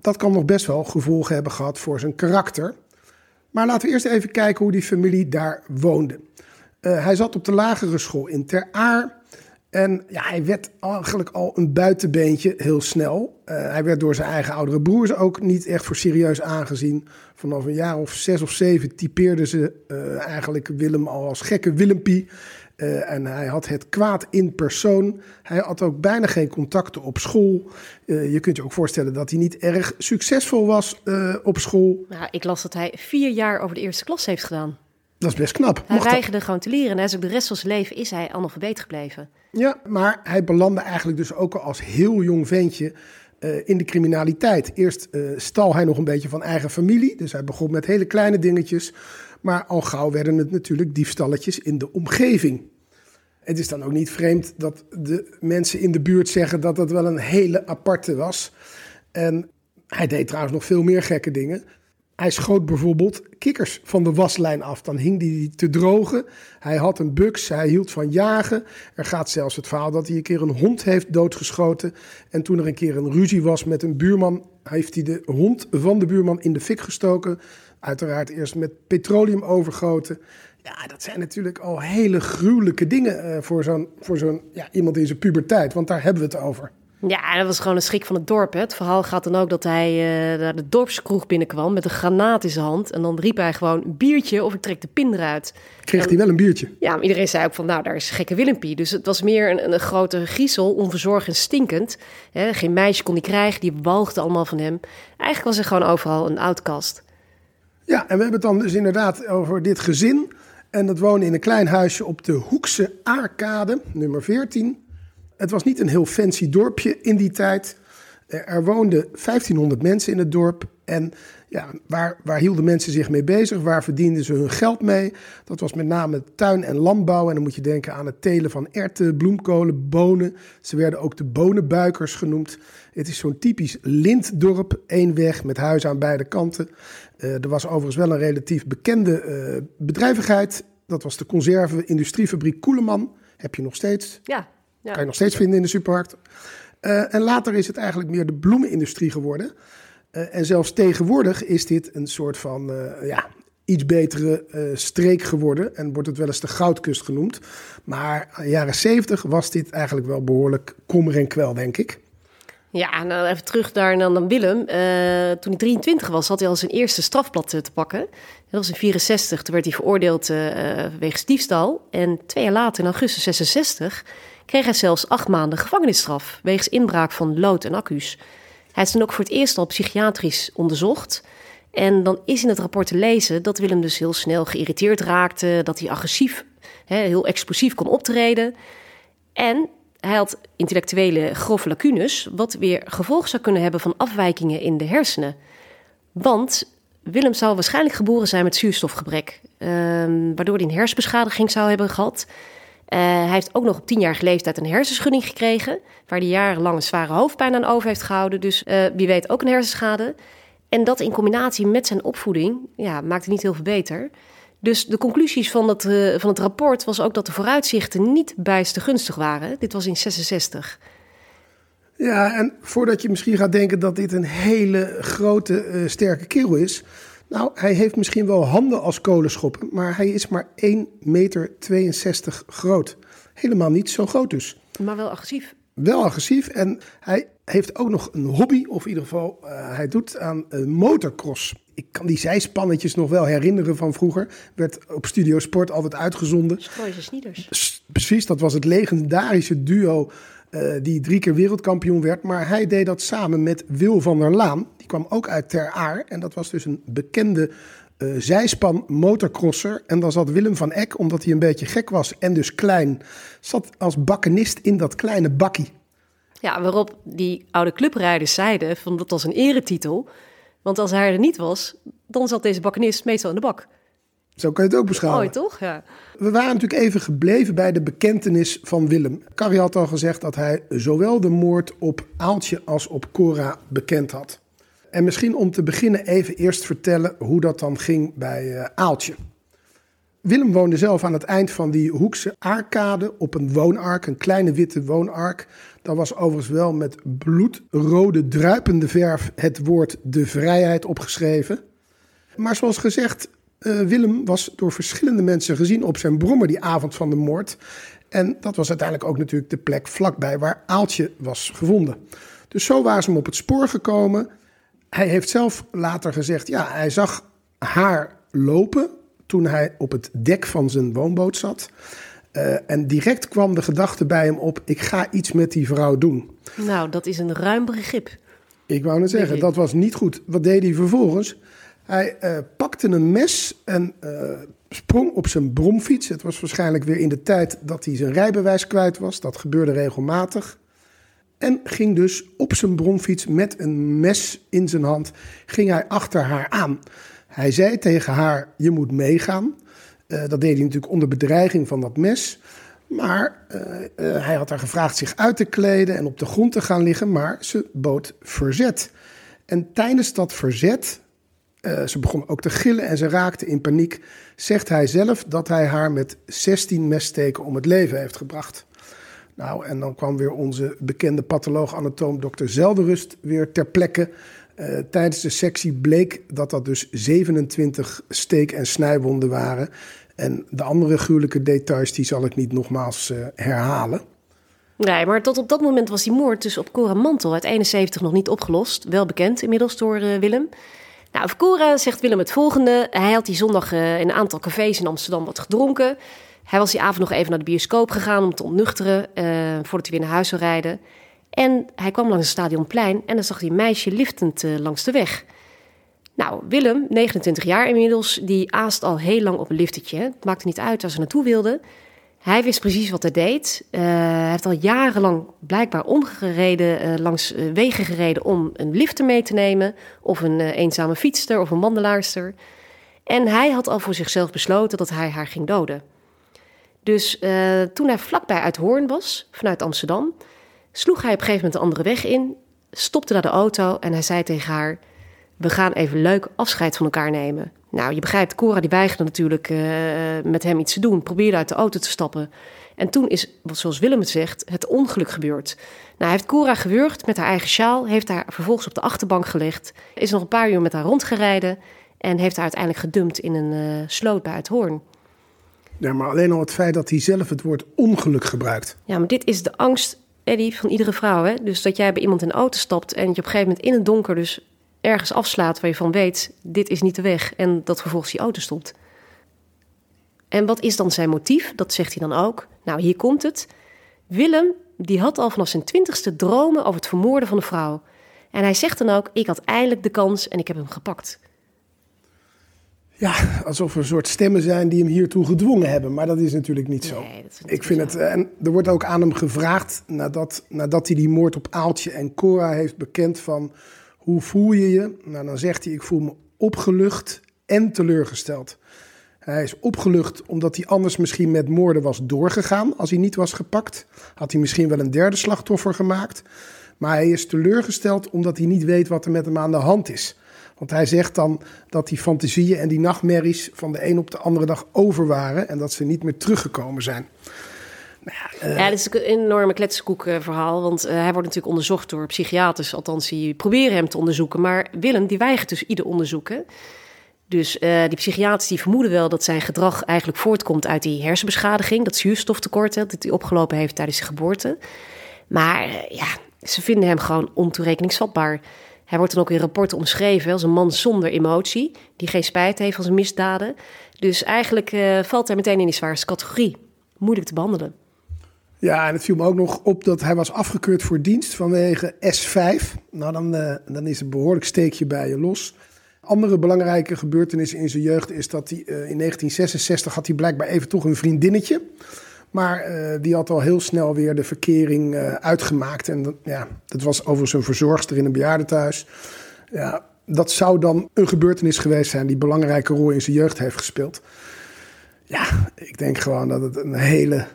Dat kan nog best wel gevolgen hebben gehad voor zijn karakter. Maar laten we eerst even kijken hoe die familie daar woonde. Uh, hij zat op de lagere school in Ter Aar. En ja, hij werd eigenlijk al een buitenbeentje heel snel. Uh, hij werd door zijn eigen oudere broers ook niet echt voor serieus aangezien. Vanaf een jaar of zes of zeven typeerden ze uh, eigenlijk Willem al als gekke Willempie. Uh, en hij had het kwaad in persoon. Hij had ook bijna geen contacten op school. Uh, je kunt je ook voorstellen dat hij niet erg succesvol was uh, op school. Nou, ik las dat hij vier jaar over de eerste klas heeft gedaan. Dat is best knap. Hij weigerde gewoon te leren. En hij is ook de rest van zijn leven is hij analfabeet gebleven. Ja, maar hij belandde eigenlijk dus ook al als heel jong ventje uh, in de criminaliteit. Eerst uh, stal hij nog een beetje van eigen familie. Dus hij begon met hele kleine dingetjes. Maar al gauw werden het natuurlijk diefstalletjes in de omgeving. Het is dan ook niet vreemd dat de mensen in de buurt zeggen dat dat wel een hele aparte was. En hij deed trouwens nog veel meer gekke dingen. Hij schoot bijvoorbeeld kikkers van de waslijn af. Dan hing die te drogen. Hij had een buks, hij hield van jagen. Er gaat zelfs het verhaal dat hij een keer een hond heeft doodgeschoten. En toen er een keer een ruzie was met een buurman, heeft hij de hond van de buurman in de fik gestoken. Uiteraard eerst met petroleum overgoten. Ja, dat zijn natuurlijk al hele gruwelijke dingen uh, voor zo'n voor zo'n ja, iemand in zijn puberteit. Want daar hebben we het over. Ja, dat was gewoon een schrik van het dorp. Hè. Het verhaal gaat dan ook dat hij uh, naar de dorpskroeg binnenkwam met een granaat in zijn hand. En dan riep hij gewoon een biertje of ik trek de pin eruit. Kreeg en, hij wel een biertje? Ja, maar iedereen zei ook van nou, daar is gekke Willempie. Dus het was meer een, een grote griezel, onverzorgd en stinkend. Hè, geen meisje kon hij krijgen, die walgde allemaal van hem. Eigenlijk was hij gewoon overal een outcast. Ja, en we hebben het dan dus inderdaad over dit gezin. En dat woonde in een klein huisje op de Hoekse Aarkade, nummer 14. Het was niet een heel fancy dorpje in die tijd. Er woonden 1500 mensen in het dorp. En ja, waar, waar hielden mensen zich mee bezig? Waar verdienden ze hun geld mee? Dat was met name tuin- en landbouw. En dan moet je denken aan het telen van erwten, bloemkolen, bonen. Ze werden ook de bonenbuikers genoemd. Het is zo'n typisch lintdorp, één weg met huizen aan beide kanten. Uh, er was overigens wel een relatief bekende uh, bedrijvigheid. Dat was de conserve-industriefabriek Koeleman. Heb je nog steeds. Ja, ja. Kan je nog steeds vinden in de supermarkt. Uh, en later is het eigenlijk meer de bloemenindustrie geworden. Uh, en zelfs tegenwoordig is dit een soort van uh, ja, iets betere streek geworden. En wordt het wel eens de goudkust genoemd. Maar in de jaren zeventig was dit eigenlijk wel behoorlijk kommer en kwel, denk ik. Ja, nou even terug daar naar dan Willem. toen hij 23 was, had hij al zijn eerste strafblad te pakken. Dat was in 64. Toen werd hij veroordeeld wegens diefstal. En twee jaar later, in augustus 66 kreeg hij zelfs acht maanden gevangenisstraf wegens inbraak van lood en accu's. Hij is dan ook voor het eerst al psychiatrisch onderzocht. En dan is in het rapport te lezen dat Willem dus heel snel geïrriteerd raakte, dat hij agressief, heel explosief kon optreden. En hij had intellectuele grove lacunes, wat weer gevolg zou kunnen hebben van afwijkingen in de hersenen. Want Willem zou waarschijnlijk geboren zijn met zuurstofgebrek, waardoor hij een hersenbeschadiging zou hebben gehad. Hij heeft ook nog op tienjarige leeftijd een hersenschudding gekregen, waar hij jarenlang een zware hoofdpijn aan over heeft gehouden. Dus wie weet ook een hersenschade. En dat in combinatie met zijn opvoeding ja, maakt het niet heel veel beter. Dus de conclusies van het, van het rapport was ook dat de vooruitzichten niet bijster gunstig waren. Dit was in 66. Ja, en voordat je misschien gaat denken dat dit een hele grote, sterke kerel is. Nou, hij heeft misschien wel handen als kolenschoppen, maar hij is maar 1,62 meter groot. Helemaal niet zo groot dus. Maar wel agressief. Wel agressief en hij heeft ook nog een hobby, of in ieder geval uh, hij doet aan uh, motocross. Ik kan die zijspannetjes nog wel herinneren van vroeger. Werd op Studio Sport altijd uitgezonden. Strooise Snieders. Precies, dat was het legendarische duo uh, die drie keer wereldkampioen werd. Maar hij deed dat samen met Wil van der Laan. Die kwam ook uit Ter Aar. En dat was dus een bekende uh, zijspan motocrosser. En dan zat Willem van Eck, omdat hij een beetje gek was en dus klein, zat als bakkenist in dat kleine bakkie. Ja, waarop die oude clubrijders zeiden van dat was een eretitel. Want als hij er niet was, dan zat deze bakkenist meestal in de bak. Zo kan je het ook beschouwen. Mooi, toch? Ja. We waren natuurlijk even gebleven bij de bekentenis van Willem. Carrie had al gezegd dat hij zowel de moord op Aaltje als op Cora bekend had. En misschien om te beginnen even eerst vertellen hoe dat dan ging bij uh, Aaltje. Willem woonde zelf aan het eind van die Hoekse Aarkade op een woonark, een kleine witte woonark. Daar was overigens wel met bloedrode druipende verf het woord de vrijheid opgeschreven. Maar zoals gezegd, uh, Willem was door verschillende mensen gezien op zijn brommer die avond van de moord. En dat was uiteindelijk ook natuurlijk de plek vlakbij waar Aaltje was gevonden. Dus zo waren ze hem op het spoor gekomen. Hij heeft zelf later gezegd, ja, hij zag haar lopen toen hij op het dek van zijn woonboot zat. Uh, en direct kwam de gedachte bij hem op: ik ga iets met die vrouw doen. Nou, dat is een ruim begrip. Ik wou net zeggen, dat was niet goed. Wat deed hij vervolgens? Hij uh, pakte een mes en uh, sprong op zijn bromfiets. Het was waarschijnlijk weer in de tijd dat hij zijn rijbewijs kwijt was. Dat gebeurde regelmatig. En ging dus op zijn bromfiets met een mes in zijn hand, ging hij achter haar aan. Hij zei tegen haar, je moet meegaan. Uh, dat deed hij natuurlijk onder bedreiging van dat mes. Maar hij had haar gevraagd zich uit te kleden en op de grond te gaan liggen, maar ze bood verzet. En tijdens dat verzet uh, ze begon ook te gillen en ze raakte in paniek. Zegt hij zelf dat hij haar met 16 messteken om het leven heeft gebracht. Nou, en dan kwam weer onze bekende patholoog-anatoom dokter Zelderust weer ter plekke. Uh, tijdens de sectie bleek dat dat dus 27 steek- en snijwonden waren. En de andere gruwelijke details die zal ik niet nogmaals uh, herhalen. Nee, maar tot op dat moment was die moord dus op Cora Mantel uit 71 nog niet opgelost. Wel bekend inmiddels door Willem. Nou, over Cora zegt Willem het volgende. Hij had die zondag uh, in een aantal cafés in Amsterdam wat gedronken. Hij was die avond nog even naar de bioscoop gegaan om te ontnuchteren... Uh, voordat hij weer naar huis zou rijden. En hij kwam langs het stadionplein en dan zag hij een meisje liftend uh, langs de weg. Nou, Willem, 29 jaar inmiddels, die aast al heel lang op een liftertje. Het maakte niet uit waar ze naartoe wilde. Hij wist precies wat hij deed. Uh, hij heeft al jarenlang blijkbaar omgereden, uh, langs uh, wegen gereden om een lifter mee te nemen. Of een eenzame fietster of een wandelaarster. En hij had al voor zichzelf besloten dat hij haar ging doden. Dus toen hij vlakbij uit Hoorn was, vanuit Amsterdam, sloeg hij op een gegeven moment de andere weg in, stopte naar de auto en hij zei tegen haar: We gaan even leuk afscheid van elkaar nemen. Nou, je begrijpt, Cora die weigerde natuurlijk uh, met hem iets te doen. Probeerde uit de auto te stappen. En toen is, zoals Willem het zegt, het ongeluk gebeurd. Nou, hij heeft Cora gewurgd met haar eigen sjaal. Heeft haar vervolgens op de achterbank gelegd. Is nog een paar uur met haar rondgereden. En heeft haar uiteindelijk gedumpt in een uh, sloot bij het Hoorn. Ja, maar alleen al het feit dat hij zelf het woord ongeluk gebruikt. Ja, maar dit is de angst, Eddie, van iedere vrouw. Hè? Dus dat jij bij iemand in de auto stapt en je op een gegeven moment in het donker dus ergens afslaat waar je van weet, dit is niet de weg. En dat vervolgens die auto stopt. En wat is dan zijn motief? Dat zegt hij dan ook. Nou, hier komt het. Willem, die had al vanaf zijn twintigste dromen over het vermoorden van een vrouw. En hij zegt dan ook, ik had eindelijk de kans en ik heb hem gepakt. Ja, alsof er een soort stemmen zijn die hem hiertoe gedwongen hebben. Maar dat is natuurlijk niet zo. Nee, niet ik vind zo. het. En er wordt ook aan hem gevraagd, nadat, nadat hij die moord op Aaltje en Cora heeft bekend van hoe voel je je? Nou, dan zegt hij: Ik voel me opgelucht en teleurgesteld. Hij is opgelucht omdat hij anders misschien met moorden was doorgegaan als hij niet was gepakt. Had hij misschien wel een derde slachtoffer gemaakt. Maar hij is teleurgesteld omdat hij niet weet wat er met hem aan de hand is. Want hij zegt dan dat die fantasieën en die nachtmerries van de een op de andere dag over waren en dat ze niet meer teruggekomen zijn. Nou ja, dat is een enorme kletskoek verhaal, want uh, hij wordt natuurlijk onderzocht door psychiaters. Althans, die proberen hem te onderzoeken. Maar Willem, die weigert dus ieder onderzoeken. Dus uh, die psychiaters die vermoeden wel dat zijn gedrag eigenlijk voortkomt uit die hersenbeschadiging, dat zuurstoftekort dat hij opgelopen heeft tijdens zijn geboorte. Maar ja, ze vinden hem gewoon ontoerekeningsvatbaar. Hij wordt dan ook in rapporten omschreven als een man zonder emotie, die geen spijt heeft van zijn misdaden. Dus eigenlijk valt hij meteen in die zwaarste categorie. Moeilijk te behandelen. Ja, en het viel me ook nog op dat hij was afgekeurd voor dienst vanwege S5. Nou, dan, uh, dan is een behoorlijk steekje bij je los. Andere belangrijke gebeurtenissen in zijn jeugd is dat hij uh, in 1966 had hij blijkbaar even toch een vriendinnetje. Maar uh, die had al heel snel weer de verkering uitgemaakt. En ja, dat was overigens een verzorgster in een bejaardentehuis. Ja, dat zou dan een gebeurtenis geweest zijn die een belangrijke rol in zijn jeugd heeft gespeeld. Ja, ik denk gewoon dat het een hele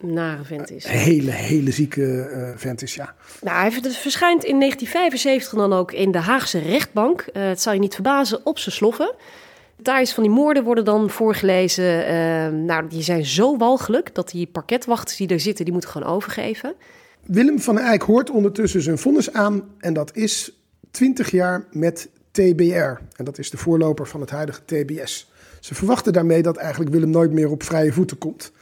nare vent is. Een hele, hele zieke uh, vent is, ja. Nou, hij verschijnt in 1975 dan ook in de Haagse rechtbank. Uh, het zal je niet verbazen, op zijn sloffen. Details van die moorden worden dan voorgelezen. Uh, nou, die zijn zo walgelijk dat die parketwachters die er zitten, die moeten gewoon overgeven. Willem van Eyck hoort ondertussen zijn vonnis aan en dat is 20 jaar met TBR. En dat is de voorloper van het huidige TBS. Ze verwachten daarmee dat eigenlijk Willem nooit meer op vrije voeten komt.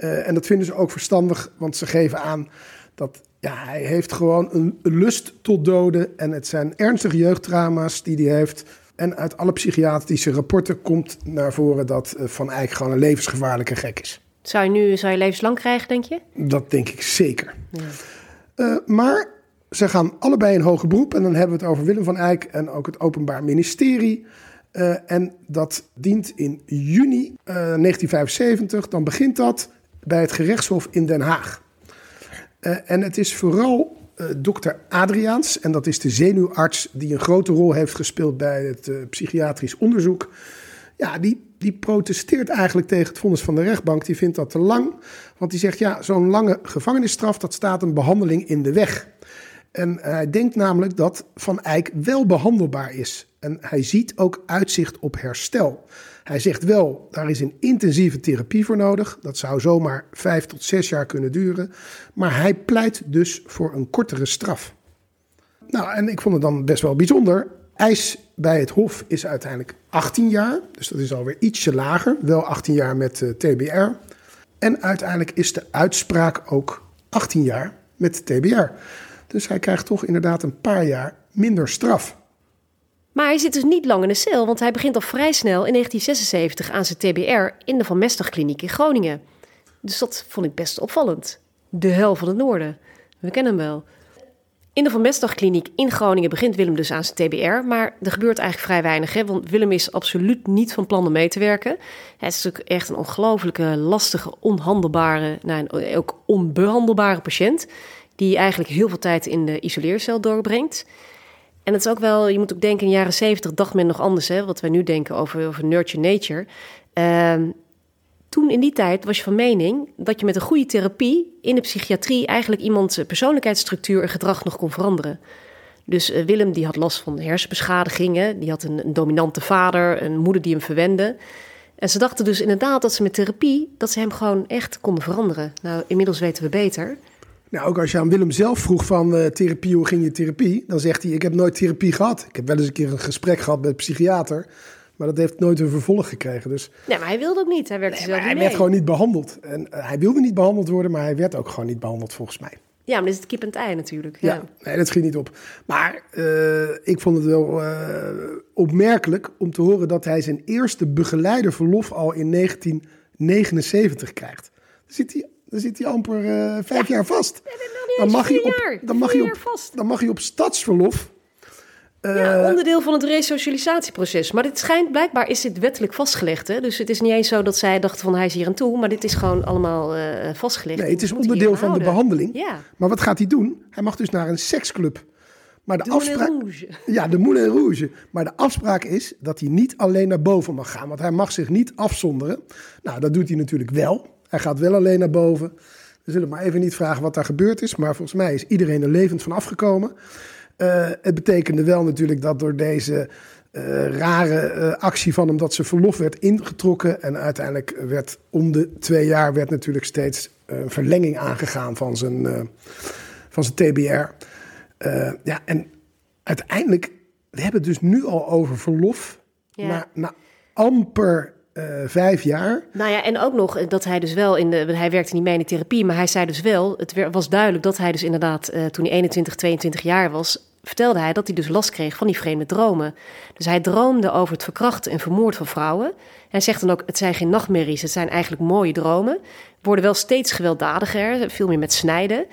Uh, en dat vinden ze ook verstandig, want ze geven aan dat ja, hij heeft gewoon een, lust tot doden. En het zijn ernstige jeugdtrauma's die hij heeft. En uit alle psychiatrische rapporten komt naar voren dat uh, Van Eyck gewoon een levensgevaarlijke gek is. Zou je nu zou je levenslang krijgen, denk je? Dat denk ik zeker. Ja. Uh, maar ze gaan allebei in hoger beroep. En dan hebben we het over Willem van Eyck en ook het Openbaar Ministerie. Uh, en dat dient in juni 1975. Dan begint dat bij het gerechtshof in Den Haag. Uh, en het is vooral uh, dokter Adriaans, en dat is de zenuwarts die een grote rol heeft gespeeld bij het uh, psychiatrisch onderzoek. Ja, die, die protesteert eigenlijk tegen het vonnis van de rechtbank. Die vindt dat te lang, want die zegt ja, zo'n lange gevangenisstraf, dat staat een behandeling in de weg. En hij denkt namelijk dat Van Eyck wel behandelbaar is. En hij ziet ook uitzicht op herstel. Hij zegt wel, daar is een intensieve therapie voor nodig. Dat zou zomaar vijf tot zes jaar kunnen duren. Maar hij pleit dus voor een kortere straf. Nou, en ik vond het dan best wel bijzonder. Eis bij het Hof is uiteindelijk 18 jaar. Dus dat is alweer ietsje lager. Wel 18 jaar met uh, TBR. En uiteindelijk is de uitspraak ook 18 jaar met TBR. Dus hij krijgt toch inderdaad een paar jaar minder straf. Maar hij zit dus niet lang in de cel, want hij begint al vrij snel in 1976 aan zijn TBR in de Van Mestdag-kliniek in Groningen. Dus dat vond ik best opvallend. De hel van het noorden. We kennen hem wel. In de Van Mestdag-kliniek in Groningen begint Willem dus aan zijn TBR. Maar er gebeurt eigenlijk vrij weinig, hè, want Willem is absoluut niet van plan om mee te werken. Hij is natuurlijk echt een ongelooflijke, lastige, onhandelbare, nou, ook onbehandelbare patiënt. Die eigenlijk heel veel tijd in de isoleercel doorbrengt. En het is ook wel, je moet ook denken, in de jaren zeventig dacht men nog anders, hè, wat wij nu denken over, over nurture nature. Uh, toen in die tijd was je van mening dat je met een goede therapie in de psychiatrie eigenlijk iemands persoonlijkheidsstructuur en gedrag nog kon veranderen. Dus uh, Willem die had last van hersenbeschadigingen, die had een, een, dominante vader, een moeder die hem verwende. En ze dachten dus inderdaad dat ze met therapie, dat ze hem gewoon echt konden veranderen. Nou, inmiddels weten we beter. Nou, ook als je aan Willem zelf vroeg van uh, therapie, hoe ging je therapie? Dan zegt hij, ik heb nooit therapie gehad. Ik heb wel eens een keer een gesprek gehad met een psychiater. Maar dat heeft nooit een vervolg gekregen. Dus, nee, maar hij wilde ook niet. Hij werd, nee, hij werd gewoon niet behandeld. En uh, hij wilde niet behandeld worden, maar hij werd ook gewoon niet behandeld volgens mij. Ja, maar dat is het kip en het ei natuurlijk. Ja, ja nee, dat schiet niet op. Maar uh, ik vond het wel opmerkelijk om te horen dat hij zijn eerste begeleiderverlof al in 1979 krijgt. Dan zit hij dan zit hij amper uh, vijf ja. jaar vast. Dan, mag je op, dan, mag op, dan mag je op stadsverlof. Uh, ja, onderdeel van het resocialisatieproces. Maar dit schijnt, blijkbaar is dit wettelijk vastgelegd. Hè? Dus het is niet eens zo dat zij dachten van hij is hier aan toe. Maar dit is gewoon allemaal uh, vastgelegd. Nee, het is onderdeel van de behandeling. Ja. Maar wat gaat hij doen? Hij mag dus naar een seksclub. Maar de, afspraak, Rouge. Ja, de Moulin Rouge. Maar de afspraak is dat hij niet alleen naar boven mag gaan. Want hij mag zich niet afzonderen. Nou, dat doet hij natuurlijk wel. Hij gaat wel alleen naar boven. We zullen maar even niet vragen wat daar gebeurd is. Maar volgens mij is iedereen er levend van afgekomen. Eh, het betekende wel natuurlijk dat door deze eh, rare eh, actie van hem... dat zijn verlof werd ingetrokken. En uiteindelijk werd om de twee jaar... werd natuurlijk steeds een verlenging aangegaan van zijn, van zijn TBR. Ja, en uiteindelijk, we hebben het dus nu al over verlof Ja. na, na amper vijf jaar. Nou ja, en ook nog dat hij dus wel in de. Hij werkte niet mee in de therapie, maar hij zei dus wel. Het was duidelijk dat hij dus inderdaad, eh, toen hij 21, 22 jaar was. vertelde hij dat hij dus last kreeg van die vreemde dromen. Dus hij droomde over het verkrachten en vermoord van vrouwen. Hij zegt dan ook: het zijn geen nachtmerries, het zijn eigenlijk mooie dromen. Worden wel steeds gewelddadiger, veel meer met snijden.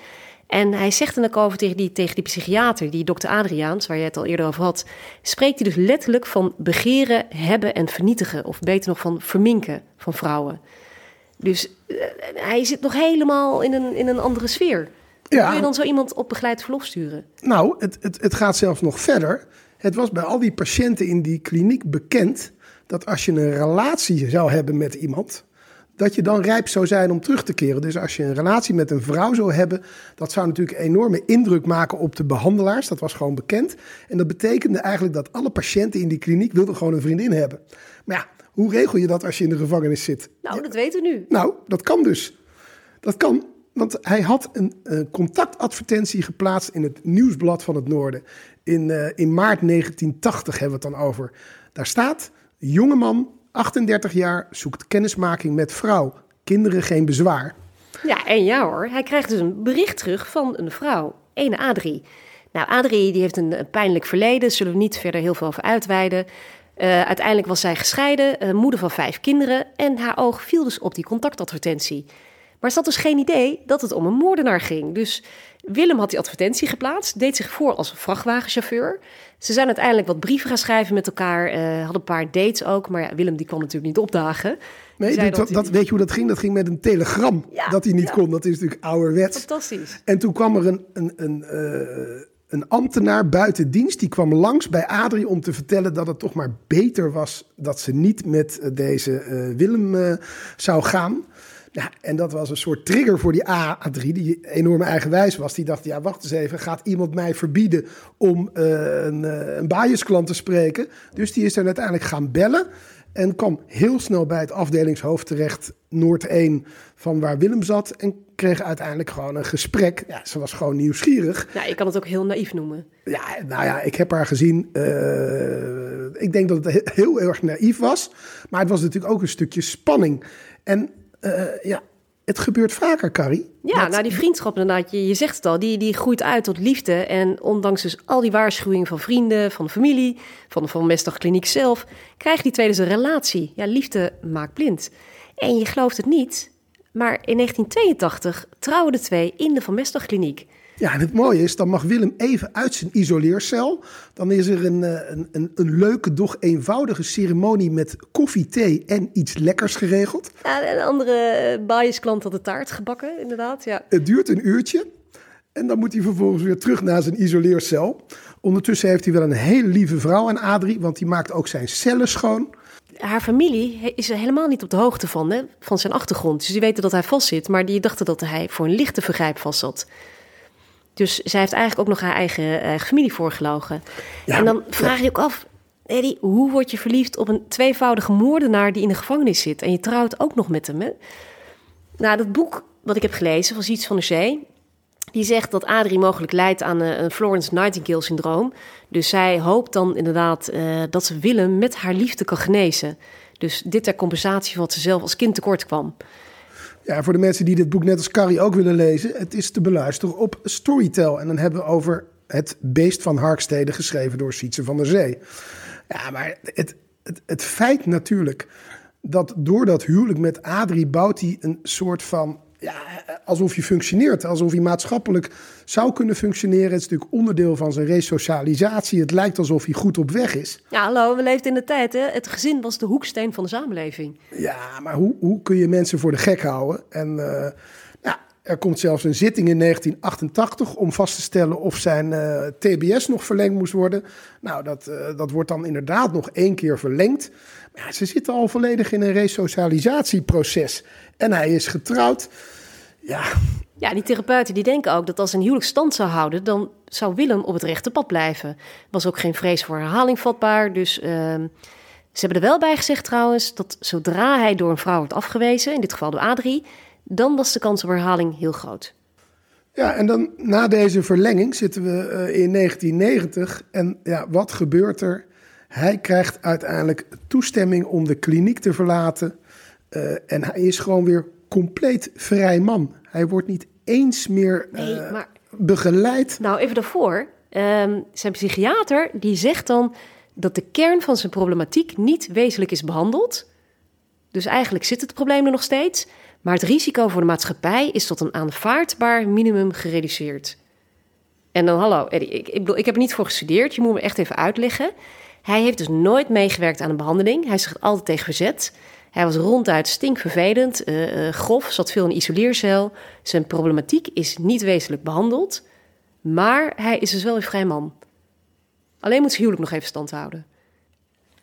En hij zegt dan ook over tegen die, tegen die psychiater, die dokter Adriaans, waar je het al eerder over had, spreekt hij dus letterlijk van begeren, hebben en vernietigen. Of beter nog van verminken van vrouwen. Dus eh, hij zit nog helemaal in een, in een andere sfeer. Ja. kun je dan zo iemand op begeleid verlof sturen? Nou, het, het, het gaat zelfs nog verder. Het was bij al die patiënten in die kliniek bekend dat als je een relatie zou hebben met iemand, dat je dan rijp zou zijn om terug te keren. Dus als je een relatie met een vrouw zou hebben, dat zou natuurlijk een enorme indruk maken op de behandelaars. Dat was gewoon bekend. En dat betekende eigenlijk dat alle patiënten in die kliniek wilden gewoon een vriendin hebben. Maar ja, hoe regel je dat als je in de gevangenis zit? Nou, dat weten we nu. Nou, dat kan dus. Dat kan, want hij had een, contactadvertentie geplaatst in het Nieuwsblad van het Noorden. In, eh, in maart 1980 hebben we het dan over. Daar staat: jongeman, 38 jaar, zoekt kennismaking met vrouw. Kinderen geen bezwaar. Ja, en ja hoor, hij krijgt dus een bericht terug van een vrouw, ene Adrie. Nou, Adrie die heeft een, pijnlijk verleden, zullen we niet verder heel veel over uitweiden. Eh, uiteindelijk was zij gescheiden, eh, moeder van vijf kinderen en haar oog viel dus op die contactadvertentie. Maar ze had dus geen idee dat het om een moordenaar ging. Dus Willem had die advertentie geplaatst, deed zich voor als vrachtwagenchauffeur. Ze zijn uiteindelijk wat brieven gaan schrijven met elkaar, eh, hadden een paar dates ook. Maar ja, Willem die kwam natuurlijk niet opdagen. Nee, dat, dat, weet je hoe dat ging? Dat ging met een telegram Ja, dat hij niet ja. kon. Dat is natuurlijk ouderwets. Fantastisch. En toen kwam er een, een, een, eh, een ambtenaar buiten dienst. Die kwam langs bij Adrie om te vertellen dat het toch maar beter was dat ze niet met deze eh, Willem zou gaan. Ja, en dat was een soort trigger voor die A3, die enorm eigenwijs was. Die dacht, ja, wacht eens even, gaat iemand mij verbieden om eh, een, eh, een biasklant te spreken? Dus die is er uiteindelijk gaan bellen en kwam heel snel bij het afdelingshoofd terecht, Noord 1, van waar Willem zat. En kreeg uiteindelijk gewoon een gesprek. Ja, ze was gewoon nieuwsgierig. Ja, je kan het ook heel naïef noemen. Ja, nou ja, ik heb haar gezien. Eh, ik denk dat het he- heel erg naïef was. Maar het was natuurlijk ook een stukje spanning. En eh, ja, het gebeurt vaker, Carrie. Ja, Dat- nou die vriendschap inderdaad, je, je zegt het al, die, die groeit uit tot liefde. En ondanks dus al die waarschuwingen van vrienden, van de familie, van de Van Kliniek zelf, krijgen die twee dus een relatie. Ja, liefde maakt blind. En je gelooft het niet, maar in 1982 trouwen de twee in de Van Mestdag Kliniek. Ja, en het mooie is, dan mag Willem even uit zijn isoleercel. Dan is er een, eh, een, een, een leuke, doch eenvoudige ceremonie met koffie, thee en iets lekkers geregeld. Ja, een andere biasklant had de taart gebakken, inderdaad. Ja. Het duurt een uurtje. En dan moet hij vervolgens weer terug naar zijn isoleercel. Ondertussen heeft hij wel een hele lieve vrouw aan Adrie, want die maakt ook zijn cellen schoon. Haar familie is er helemaal niet op de hoogte van, hè, van zijn achtergrond. Dus die weten dat hij vastzit, maar die dachten dat hij voor een lichte vergrijp vastzat. Dus zij heeft eigenlijk ook nog haar eigen, eigen familie voorgelogen. Ja, en dan vraag je ook af, Eddie, hoe word je verliefd op een tweevoudige moordenaar die in de gevangenis zit? En je trouwt ook nog met hem, hè? Nou, dat boek wat ik heb gelezen van Ziets van der Zee... die zegt dat Adrie mogelijk lijdt aan eh, een Florence Nightingale-syndroom. Dus zij hoopt dan inderdaad eh, dat ze Willem met haar liefde kan genezen. Dus dit ter compensatie van wat ze zelf als kind tekort kwam. Ja, voor de mensen die dit boek net als Carrie ook willen lezen, het is te beluisteren op Storytel. En dan hebben we over het beest van Harkstede geschreven door Sietse van der Zee. Ja, maar het, het, het feit natuurlijk dat door dat huwelijk met Adrie bouwt hij een soort van, ja, alsof hij functioneert, alsof hij maatschappelijk zou kunnen functioneren. Het is natuurlijk onderdeel van zijn resocialisatie. Het lijkt alsof hij goed op weg is. Ja, hallo, we leefden in de tijd, hè? Het gezin was de hoeksteen van de samenleving. Ja, maar hoe, hoe kun je mensen voor de gek houden? En eh, ja, Er komt zelfs een zitting in 1988 om vast te stellen of zijn uh, TBS nog verlengd moest worden. Nou, dat, uh, dat wordt dan inderdaad nog één keer verlengd. Maar ja, ze zitten al volledig in een resocialisatieproces. En hij is getrouwd. Ja. Ja, die therapeuten die denken ook dat als een huwelijk stand zou houden, dan zou Willem op het rechte pad blijven. Was ook geen vrees voor herhaling vatbaar. Dus uh, ze hebben er wel bij gezegd trouwens dat zodra hij door een vrouw wordt afgewezen, in dit geval door Adrie, dan was de kans op herhaling heel groot. Ja, en dan na deze verlenging zitten we uh, in 1990. En ja, wat gebeurt er? Hij krijgt uiteindelijk toestemming om de kliniek te verlaten. Uh, en hij is gewoon weer compleet vrij man. Hij wordt niet eens meer uh, nee, maar... begeleid. Nou, even daarvoor. Um, zijn psychiater die zegt dan dat de kern van zijn problematiek niet wezenlijk is behandeld. Dus eigenlijk zit het probleem er nog steeds. Maar het risico voor de maatschappij is tot een aanvaardbaar minimum gereduceerd. En dan, hallo, Eddie, ik, ik, bedoel, ik heb er niet voor gestudeerd. Je moet me echt even uitleggen. Hij heeft dus nooit meegewerkt aan een behandeling. Hij zich altijd tegen verzet. Hij was ronduit stinkvervelend, uh, uh, grof, zat veel in een isoleercel. Zijn problematiek is niet wezenlijk behandeld. Maar hij is dus wel een vrij man. Alleen moet zijn huwelijk nog even stand houden.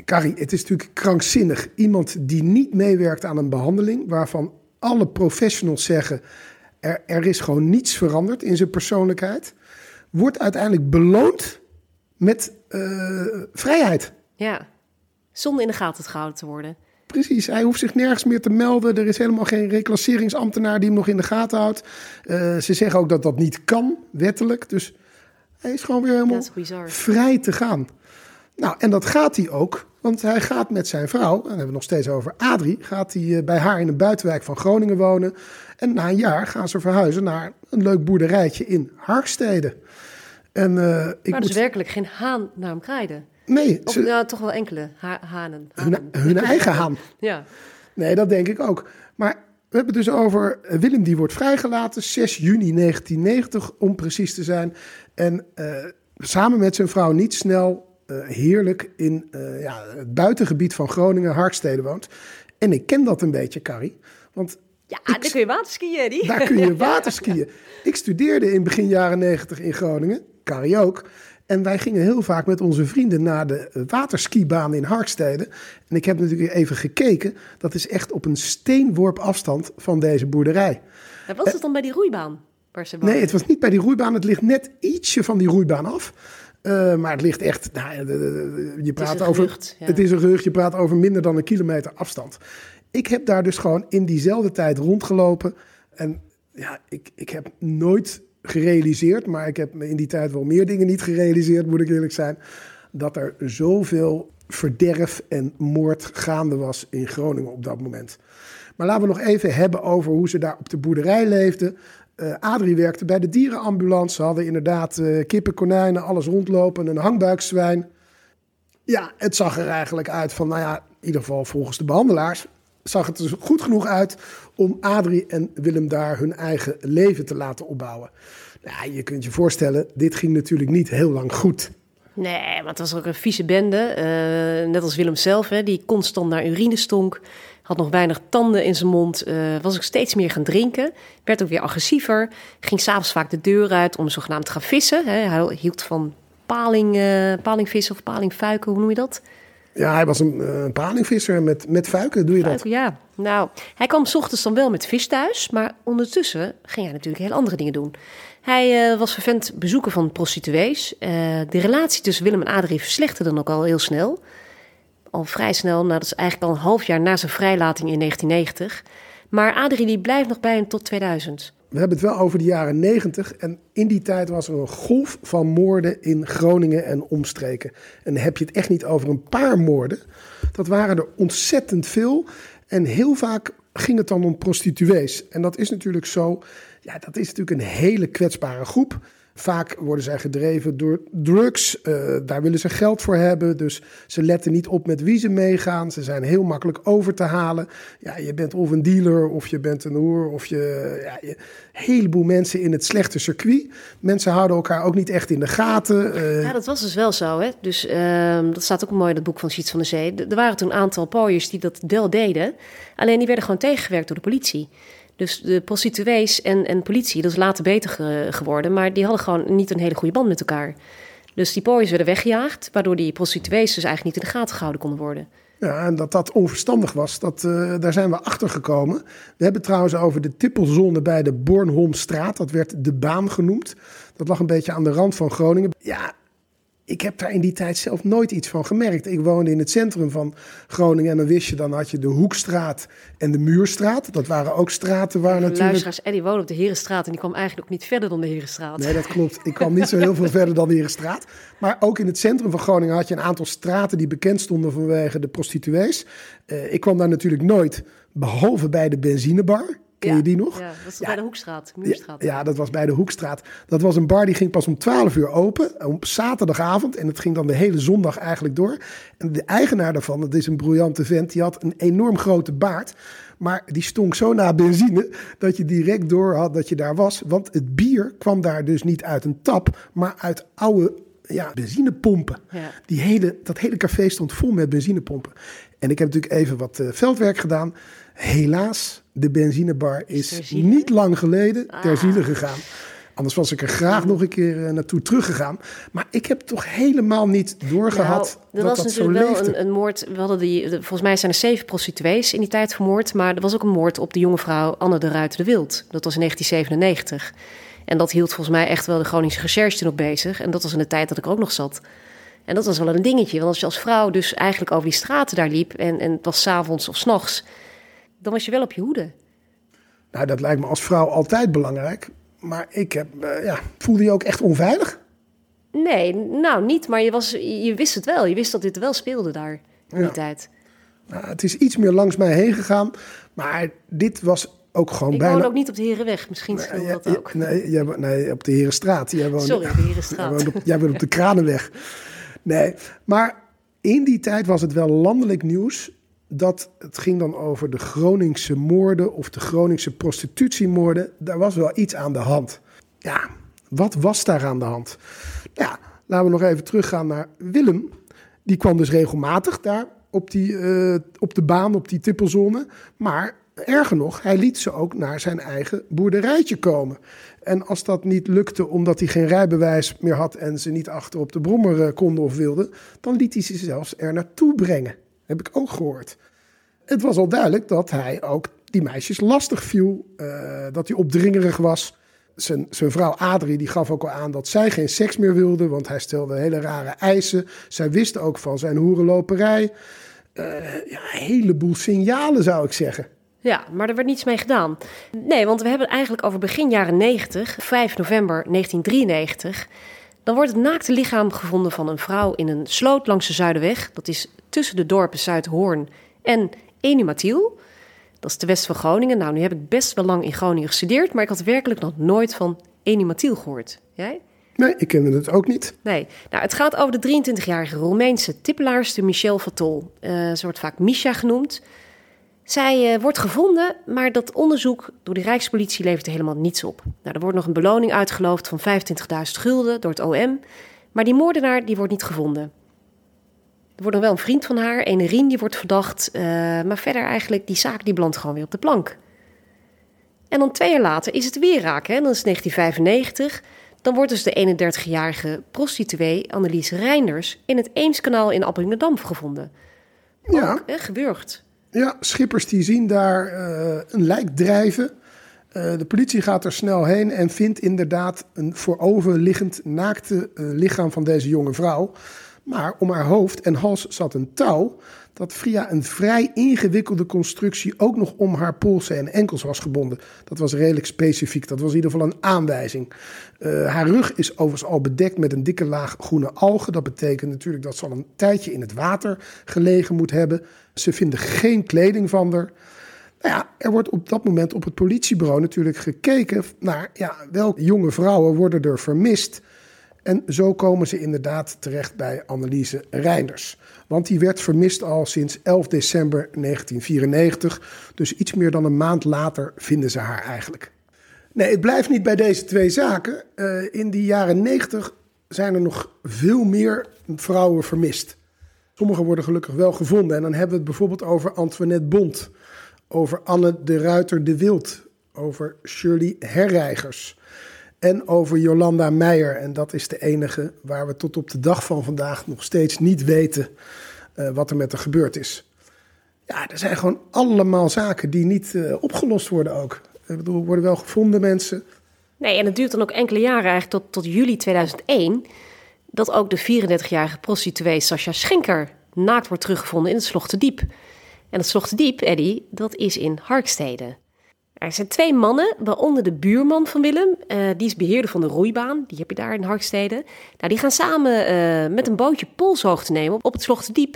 Carrie, het is natuurlijk krankzinnig. Iemand die niet meewerkt aan een behandeling, waarvan alle professionals zeggen: er, er is gewoon niets veranderd in zijn persoonlijkheid, wordt uiteindelijk beloond met uh, vrijheid. Ja, zonder in de gaten gehouden te worden. Precies, hij hoeft zich nergens meer te melden. Er is helemaal geen reclasseringsambtenaar die hem nog in de gaten houdt. Uh, ze zeggen ook dat dat niet kan, wettelijk. Dus hij is gewoon weer helemaal vrij te gaan. Nou, en dat gaat hij ook, want hij gaat met zijn vrouw, en dan hebben we nog steeds over Adrie, gaat hij bij haar in een buitenwijk van Groningen wonen. En na een jaar gaan ze verhuizen naar een leuk boerderijtje in Harkstede. En, uh, ik maar dus moet... werkelijk geen haan naar hem kraaide? Nee. Of nou, toch wel enkele ha hanen. hanen. Hun, hun eigen haan. ja. Nee, dat denk ik ook. Maar we hebben het dus over Willem die wordt vrijgelaten, 6 juni 1990 om precies te zijn. En uh, samen met zijn vrouw niet snel uh, heerlijk in uh, ja, het buitengebied van Groningen, Harkstede woont. En ik ken dat een beetje, Carrie. Want ja, ik, daar kun je waterskiën, die. Daar kun je waterskiën. ik studeerde in begin jaren 90 in Groningen, Carrie ook. En wij gingen heel vaak met onze vrienden naar de waterskibaan in Harkstede. En ik heb natuurlijk even gekeken. Dat is echt op een steenworp afstand van deze boerderij. En was het dan bij die roeibaan? Waar ze nee, het was niet bij die roeibaan. Het ligt net ietsje van die roeibaan af. Uh, maar het ligt echt, nou, je praat over, gerucht, ja. het is een gerucht, je praat over minder dan een kilometer afstand. Ik heb daar dus gewoon in diezelfde tijd rondgelopen. En ja, ik, ik heb nooit gerealiseerd, maar ik heb in die tijd wel meer dingen niet gerealiseerd, moet ik eerlijk zijn. Dat er zoveel verderf en moord gaande was in Groningen op dat moment. Maar laten we nog even hebben over hoe ze daar op de boerderij leefden. Uh, Adrie werkte bij de dierenambulance. Ze hadden inderdaad uh, kippen, konijnen, alles rondlopen, een hangbuikzwijn. Ja, het zag er eigenlijk uit van, nou ja, in ieder geval volgens de behandelaars, zag het er goed genoeg uit om Adrie en Willem daar hun eigen leven te laten opbouwen. Ja, je kunt je voorstellen, dit ging natuurlijk niet heel lang goed. Nee, maar het was ook een vieze bende. Uh, net als Willem zelf, hè, die constant naar urine stonk. Had nog weinig tanden in zijn mond. Uh, was ook steeds meer gaan drinken. Werd ook weer agressiever. Ging s'avonds vaak de deur uit om zogenaamd te gaan vissen. Hè. Hij hield van paling, uh, palingvissen of palingfuiken, hoe noem je dat? Ja, hij was een, een palingvisser met, met fuiken, doe je dat? Ja, nou, hij kwam s ochtends dan wel met vis thuis. Maar ondertussen ging hij natuurlijk heel andere dingen doen. Hij uh, was vervent bezoeken van prostituees. Uh, de relatie tussen Willem en Adrie verslechterde dan ook al heel snel. Al vrij snel, nou, dat is eigenlijk al een half jaar na zijn vrijlating in 1990. Maar Adrie die blijft nog bij hem tot 2000. We hebben het wel over de jaren 90 en in die tijd was er een golf van moorden in Groningen en omstreken. En dan heb je het echt niet over een paar moorden. Dat waren er ontzettend veel en heel vaak ging het dan om prostituees. En dat is natuurlijk zo ja, dat is natuurlijk een hele kwetsbare groep. Vaak worden zij gedreven door drugs. Uh, daar willen ze geld voor hebben. Dus ze letten niet op met wie ze meegaan. Ze zijn heel makkelijk over te halen. Ja, je bent of een dealer, of je bent een hoer, of je. Ja, een heleboel mensen in het slechte circuit. Mensen houden elkaar ook niet echt in de gaten. Uh... Ja, dat was dus wel zo. Hè? Dus uh, dat staat ook mooi in het boek van Siets van de Zee. Er waren toen een aantal pooiers die dat wel deden. Alleen die werden gewoon tegengewerkt door de politie. Dus de prostituees en, en politie, dat is later beter geworden, maar die hadden gewoon niet een hele goede band met elkaar. Dus die pooiers werden weggejaagd, waardoor die prostituees dus eigenlijk niet in de gaten gehouden konden worden. Ja, en dat dat onverstandig was, dat, uh, daar zijn we achter gekomen. We hebben trouwens over de tippelzone bij de Bornholmstraat, dat werd de baan genoemd. Dat lag een beetje aan de rand van Groningen. Ja, ik heb daar in die tijd zelf nooit iets van gemerkt. Ik woonde in het centrum van Groningen en dan wist je, dan had je de Hoekstraat en de Muurstraat. Dat waren ook straten waar natuurlijk... Luisteraars, Eddie woonde op de Herenstraat en die kwam eigenlijk ook niet verder dan de Herenstraat. Nee, dat klopt. Ik kwam niet zo heel veel verder dan de Herenstraat. Maar ook in het centrum van Groningen had je een aantal straten die bekend stonden vanwege de prostituees. Uh, ik kwam daar natuurlijk nooit, behalve bij de benzinebar. Ken je die nog? Ja, dat was bij de Hoekstraat, Muurstraat. Ja, dat was bij de Hoekstraat. Dat was een bar die ging pas om 12 uur open, op zaterdagavond. En het ging dan de hele zondag eigenlijk door. En de eigenaar daarvan, dat is een briljante vent, die had een enorm grote baard. Maar die stonk zo na benzine dat je direct door had dat je daar was. Want het bier kwam daar dus niet uit een tap, maar uit oude ja, benzinepompen. Ja. Die hele, dat hele café stond vol met benzinepompen. En ik heb natuurlijk even wat uh, veldwerk gedaan. Helaas, de benzinebar is niet lang geleden ter ah. ziele gegaan. Anders was ik er graag nog een keer uh, naartoe teruggegaan. Maar ik heb toch helemaal niet doorgehad nou, dat dat zo leefde. wel een, een, moord. We hadden die, volgens mij zijn er zeven prostituees in die tijd vermoord. Maar er was ook een moord op de jonge vrouw Anne de Ruiter de Wild. Dat was in 1997. En dat hield volgens mij echt wel de Groningse recherche toen ook bezig. En dat was in de tijd dat ik ook nog zat. En dat was wel een dingetje. Want als je als vrouw dus eigenlijk over die straten daar liep... en, en het was s'avonds of s'nachts dan was je wel op je hoede. Nou, dat lijkt me als vrouw altijd belangrijk. Maar ik heb, uh, ja, voelde je ook echt onveilig? Nee, nou niet, maar je, was, je wist het wel. Je wist dat dit wel speelde daar in die tijd. Nou, het is iets meer langs mij heen gegaan, maar dit was ook gewoon ik bijna... Ik ook niet op de Herenweg, misschien speelde dat ook. Nee, jij, nee, op de Herenstraat. Jij woont, Sorry, op de Herenstraat. Jij, jij bent op de Kranenweg. Nee, maar in die tijd was het wel landelijk nieuws dat het ging dan over de Groningse moorden of de Groningse prostitutiemoorden. Daar was wel iets aan de hand. Ja, wat was daar aan de hand? Ja, laten we nog even teruggaan naar Willem. Die kwam dus regelmatig daar op, die, uh, op de baan, op die tippelzone. Maar erger nog, hij liet ze ook naar zijn eigen boerderijtje komen. En als dat niet lukte omdat hij geen rijbewijs meer had en ze niet achter op de brommer eh, konden of wilden, dan liet hij ze zelfs er naartoe brengen. Heb ik ook gehoord. Het was al duidelijk dat hij ook die meisjes lastig viel. Uh, dat hij opdringerig was. Zijn, zijn vrouw Adrie die gaf ook al aan dat zij geen seks meer wilde. Want hij stelde hele rare eisen. Zij wist ook van zijn hoerenloperij. Uh, ja, een heleboel signalen zou ik zeggen. Ja, maar er werd niets mee gedaan. Nee, want we hebben eigenlijk over begin jaren 90, 5 november 1993. Dan wordt het naakte lichaam gevonden van een vrouw in een sloot langs de Zuiderweg. Dat is tussen de dorpen Zuidhoorn en Enumatiel. Dat is de west van Groningen. Nou, nu heb ik best wel lang in Groningen gestudeerd, maar ik had werkelijk nog nooit van Enumatiel gehoord. Jij? Nee, ik kende het ook niet. Nee. Nou, het gaat over de 23-jarige Roemeense tippelaarster Michelle Vatol. Uh, ze wordt vaak Misha genoemd. Zij uh, wordt gevonden, maar dat onderzoek door de Rijkspolitie levert helemaal niets op. Nou, er wordt nog een beloning uitgeloofd van 25.000 gulden door het OM. Maar die moordenaar die wordt niet gevonden. Er wordt nog wel een vriend van haar, een Rien, die wordt verdacht. Uh, maar verder eigenlijk, die zaak die belandt gewoon weer op de plank. En dan twee jaar later is het weer raak, hè? dan is 1995. Dan wordt dus de 31-jarige prostituee Annelies Reinders in het Eemskanaal in Appingedam gevonden. Ja. Ook, hè, gewurgd. Ja, schippers die zien daar uh, een lijk drijven. Uh, de politie gaat er snel heen en vindt inderdaad een voorover liggend naakte uh, lichaam van deze jonge vrouw. Maar om haar hoofd en hals zat een touw dat via een vrij ingewikkelde constructie ook nog om haar polsen en enkels was gebonden. Dat was redelijk specifiek, dat was in ieder geval een aanwijzing. Uh, haar rug is overigens al bedekt met een dikke laag groene algen. Dat betekent natuurlijk dat ze al een tijdje in het water gelegen moet hebben. Ze vinden geen kleding van haar. Nou ja, er wordt op dat moment op het politiebureau natuurlijk gekeken naar ja, welke jonge vrouwen worden er vermist. En zo komen ze inderdaad terecht bij Anneliese Reinders. Want die werd vermist al sinds 11 december 1994. Dus iets meer dan een maand later vinden ze haar eigenlijk. Nee, het blijft niet bij deze twee zaken. Uh, in die jaren 90 zijn er nog veel meer vrouwen vermist. Sommige worden gelukkig wel gevonden. En dan hebben we het bijvoorbeeld over Antoinette Bond, over Anne de Ruiter de Wild, over Shirley Herreigers en over Jolanda Meijer. En dat is de enige waar we tot op de dag van vandaag nog steeds niet weten uh, wat er met haar gebeurd is. Ja, er zijn gewoon allemaal zaken die niet uh, opgelost worden ook. Ik bedoel, worden wel gevonden mensen. Nee, en het duurt dan ook enkele jaren eigenlijk tot, tot juli 2001... dat ook de 34-jarige prostituee Sascha Schenker naakt wordt teruggevonden in het Slochterdiep. En het Slochterdiep, Eddy, dat is in Harkstede. Er zijn twee mannen, waaronder de buurman van Willem. Uh, die is beheerder van de roeibaan. Die heb je daar in Harkstede. Nou, die gaan samen uh, met een bootje polshoogte nemen op het Slochterdiep.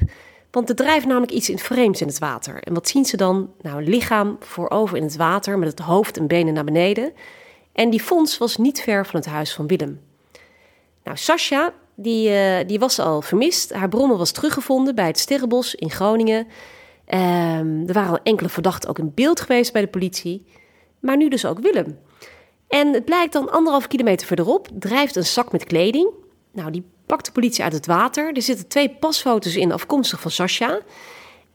Want er drijft namelijk iets in vreemds in het water. En wat zien ze dan? Nou, een lichaam voorover in het water met het hoofd en benen naar beneden. En die fonds was niet ver van het huis van Willem. Nou, Sascha, die, uh, die was al vermist. Haar brommer was teruggevonden bij het Sterrenbos in Groningen. Um, er waren al enkele verdachten ook in beeld geweest bij de politie. Maar nu dus ook Willem. En het blijkt dan anderhalf kilometer verderop drijft een zak met kleding. Nou, die pakt de politie uit het water. Er zitten twee pasfoto's in, afkomstig van Sascha.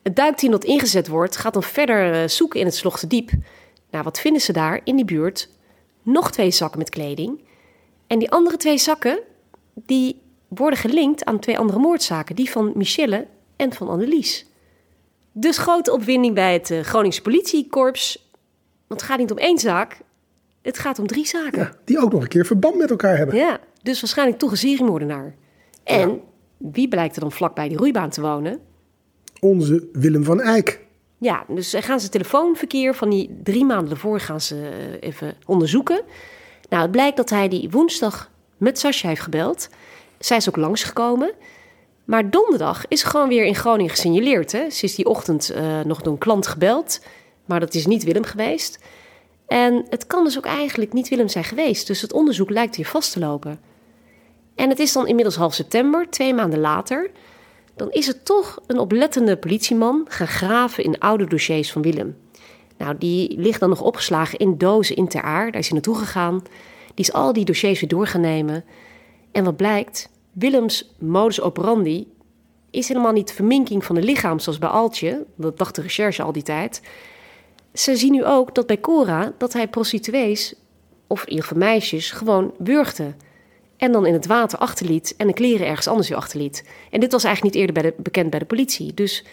Het duikteam dat ingezet wordt, gaat dan verder eh, zoeken in het Slochterdiep. Nou, wat vinden ze daar in die buurt? Nog twee zakken met kleding. En die andere twee zakken, die worden gelinkt aan twee andere moordzaken. Die van Michelle en van Annelies. Dus grote opwinding bij het uh, Groningse politiekorps. Want het gaat niet om één zaak, het gaat om drie zaken. Ja, die ook nog een keer verband met elkaar hebben. Ja, dus waarschijnlijk toch een seriemoordenaar. En ja. wie blijkt er dan vlakbij die roeibaan te wonen? Onze Willem van Eyck. Ja, dus gaan ze telefoonverkeer van die drie maanden ervoor gaan ze uh, even onderzoeken. Nou, het blijkt dat hij die woensdag met Sascha heeft gebeld. Zij is ook langsgekomen. Maar donderdag is gewoon weer in Groningen gesignaleerd. Hè? Ze is die ochtend uh, nog door een klant gebeld. Maar dat is niet Willem geweest. En het kan dus ook eigenlijk niet Willem zijn geweest. Dus het onderzoek lijkt hier vast te lopen. En het is dan inmiddels half september, twee maanden later. Dan is er toch een oplettende politieman gaan graven in oude dossiers van Willem. Nou, die ligt dan nog opgeslagen in dozen in Ter Aar. Daar is hij naartoe gegaan. Die is al die dossiers weer door gaan nemen. En wat blijkt? Willems modus operandi is helemaal niet verminking van het lichaam zoals bij Altje. Dat dacht de recherche al die tijd. Ze zien nu ook dat bij Cora dat hij prostituees, of in ieder geval meisjes, gewoon wurgde. En dan in het water achterliet en de kleren ergens anders weer achterliet. En dit was eigenlijk niet eerder de, bekend bij de politie. Dus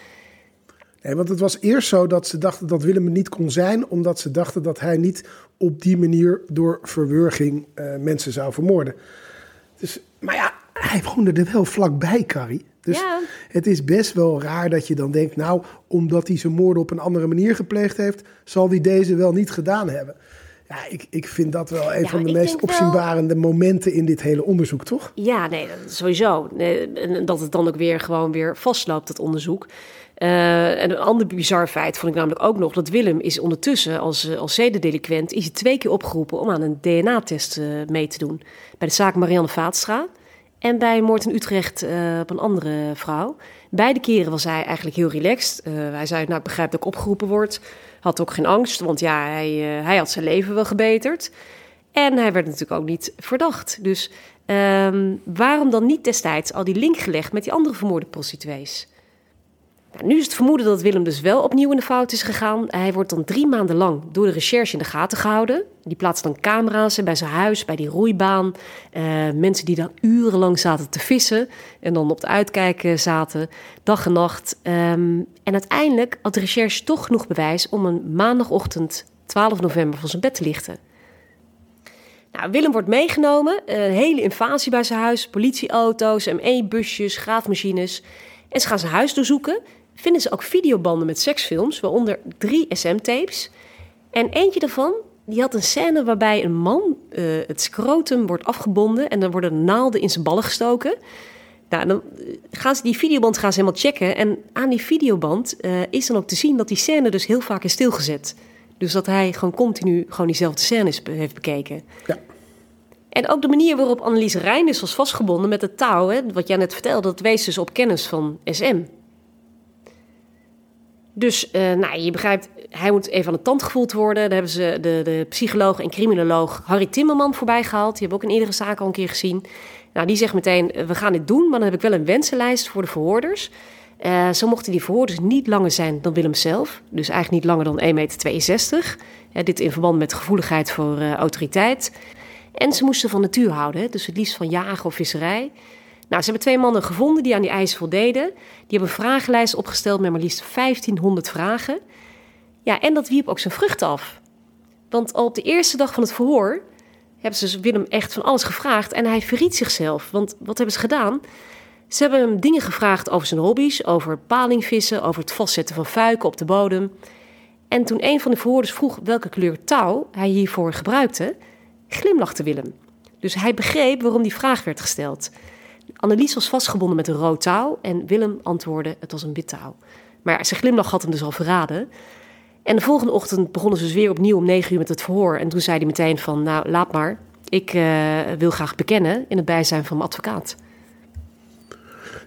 Nee, want het was eerst zo dat ze dachten dat Willem niet kon zijn, omdat ze dachten dat hij niet op die manier door verwurging uh, mensen zou vermoorden. Dus, maar ja, hij woonde er wel vlakbij, Carrie. Dus ja. het is best wel raar dat je dan denkt, nou, omdat hij zijn moorden op een andere manier gepleegd heeft, zal hij deze wel niet gedaan hebben. Ja, ik, ik vind dat wel een Ja, van de meest wel- opzienbarende momenten in dit hele onderzoek, toch? Ja, nee, sowieso. En dat het dan ook weer gewoon weer vastloopt, dat onderzoek. Eh, en een ander bizar feit vond ik namelijk ook nog... dat Willem is ondertussen als, eh, als zedendeliquent... is hij twee keer opgeroepen om aan een DNA-test eh, mee te doen. Bij de zaak Marianne Vaatstra... en bij moord in Utrecht eh, op een andere vrouw. Beide keren was hij eigenlijk heel relaxed. Eh, hij zei, nou, ik begrijp dat ik opgeroepen word. Had ook geen angst, want ja, hij, eh, hij had zijn leven wel gebeterd. En hij werd natuurlijk ook niet verdacht. Dus ehm, waarom dan niet destijds al die link gelegd met die andere vermoorde prostituees? Nou, nu is het vermoeden dat Willem dus wel opnieuw in de fout is gegaan. Hij wordt dan drie maanden lang door de recherche in de gaten gehouden. Die plaatst dan camera's bij zijn huis, bij die roeibaan. Eh, mensen die dan urenlang zaten te vissen en dan op de uitkijk eh, zaten, dag en nacht. Ehm, en uiteindelijk had de recherche toch genoeg bewijs om een maandagochtend 12 november van zijn bed te lichten. Nou, Willem wordt meegenomen, een hele invasie bij zijn huis, politieauto's, ME-busjes, graafmachines. En ze gaan zijn huis doorzoeken, vinden ze ook videobanden met seksfilms, waaronder drie SM-tapes. En eentje daarvan, die had een scène waarbij een man eh, het scrotum wordt afgebonden en dan worden naalden in zijn ballen gestoken. Nou, dan eh, gaan ze die videoband gaan ze helemaal checken. En aan die videoband eh, is dan ook te zien dat die scène dus heel vaak is stilgezet. Dus dat hij gewoon continu gewoon diezelfde scènes be- heeft bekeken. Ja. En ook de manier waarop Annelies Reinders was vastgebonden met het touw, hè, wat jij net vertelde, dat wees dus op kennis van SM. Dus eh, nou, je begrijpt, hij moet even aan de tand gevoeld worden. Daar hebben ze de, de psycholoog en criminoloog Harry Timmerman voorbij gehaald. Die hebben we ook in eerdere zaken al een keer gezien. Nou, die zegt meteen, eh, we gaan dit doen, maar dan heb ik wel een wensenlijst voor de verhoorders. Uh, zo mochten die verhoorders niet langer zijn dan Willem zelf. Dus eigenlijk niet langer dan 1,62 meter. Dit in verband met gevoeligheid voor autoriteit. En ze moesten van natuur houden, dus het liefst van jagen of visserij. Nou, ze hebben twee mannen gevonden die aan die eisen voldeden. Die hebben een vragenlijst opgesteld met maar liefst 1500 vragen. Ja, en dat wierp ook zijn vrucht af. Want al op de eerste dag van het verhoor hebben ze dus Willem echt van alles gevraagd. En hij verriet zichzelf. Want wat hebben ze gedaan? Ze hebben hem dingen gevraagd over zijn hobby's, over palingvissen, over het vastzetten van fuiken op de bodem. En toen een van de verhoorders vroeg welke kleur touw hij hiervoor gebruikte, glimlachte Willem. Dus hij begreep waarom die vraag werd gesteld. Annelies was vastgebonden met een rood touw en Willem antwoordde het was een wit touw. Maar zijn glimlach had hem dus al verraden. En de volgende ochtend begonnen ze dus weer opnieuw om negen uur met het verhoor. En toen zei hij meteen van, nou laat maar, ik uh, wil graag bekennen in het bijzijn van mijn advocaat.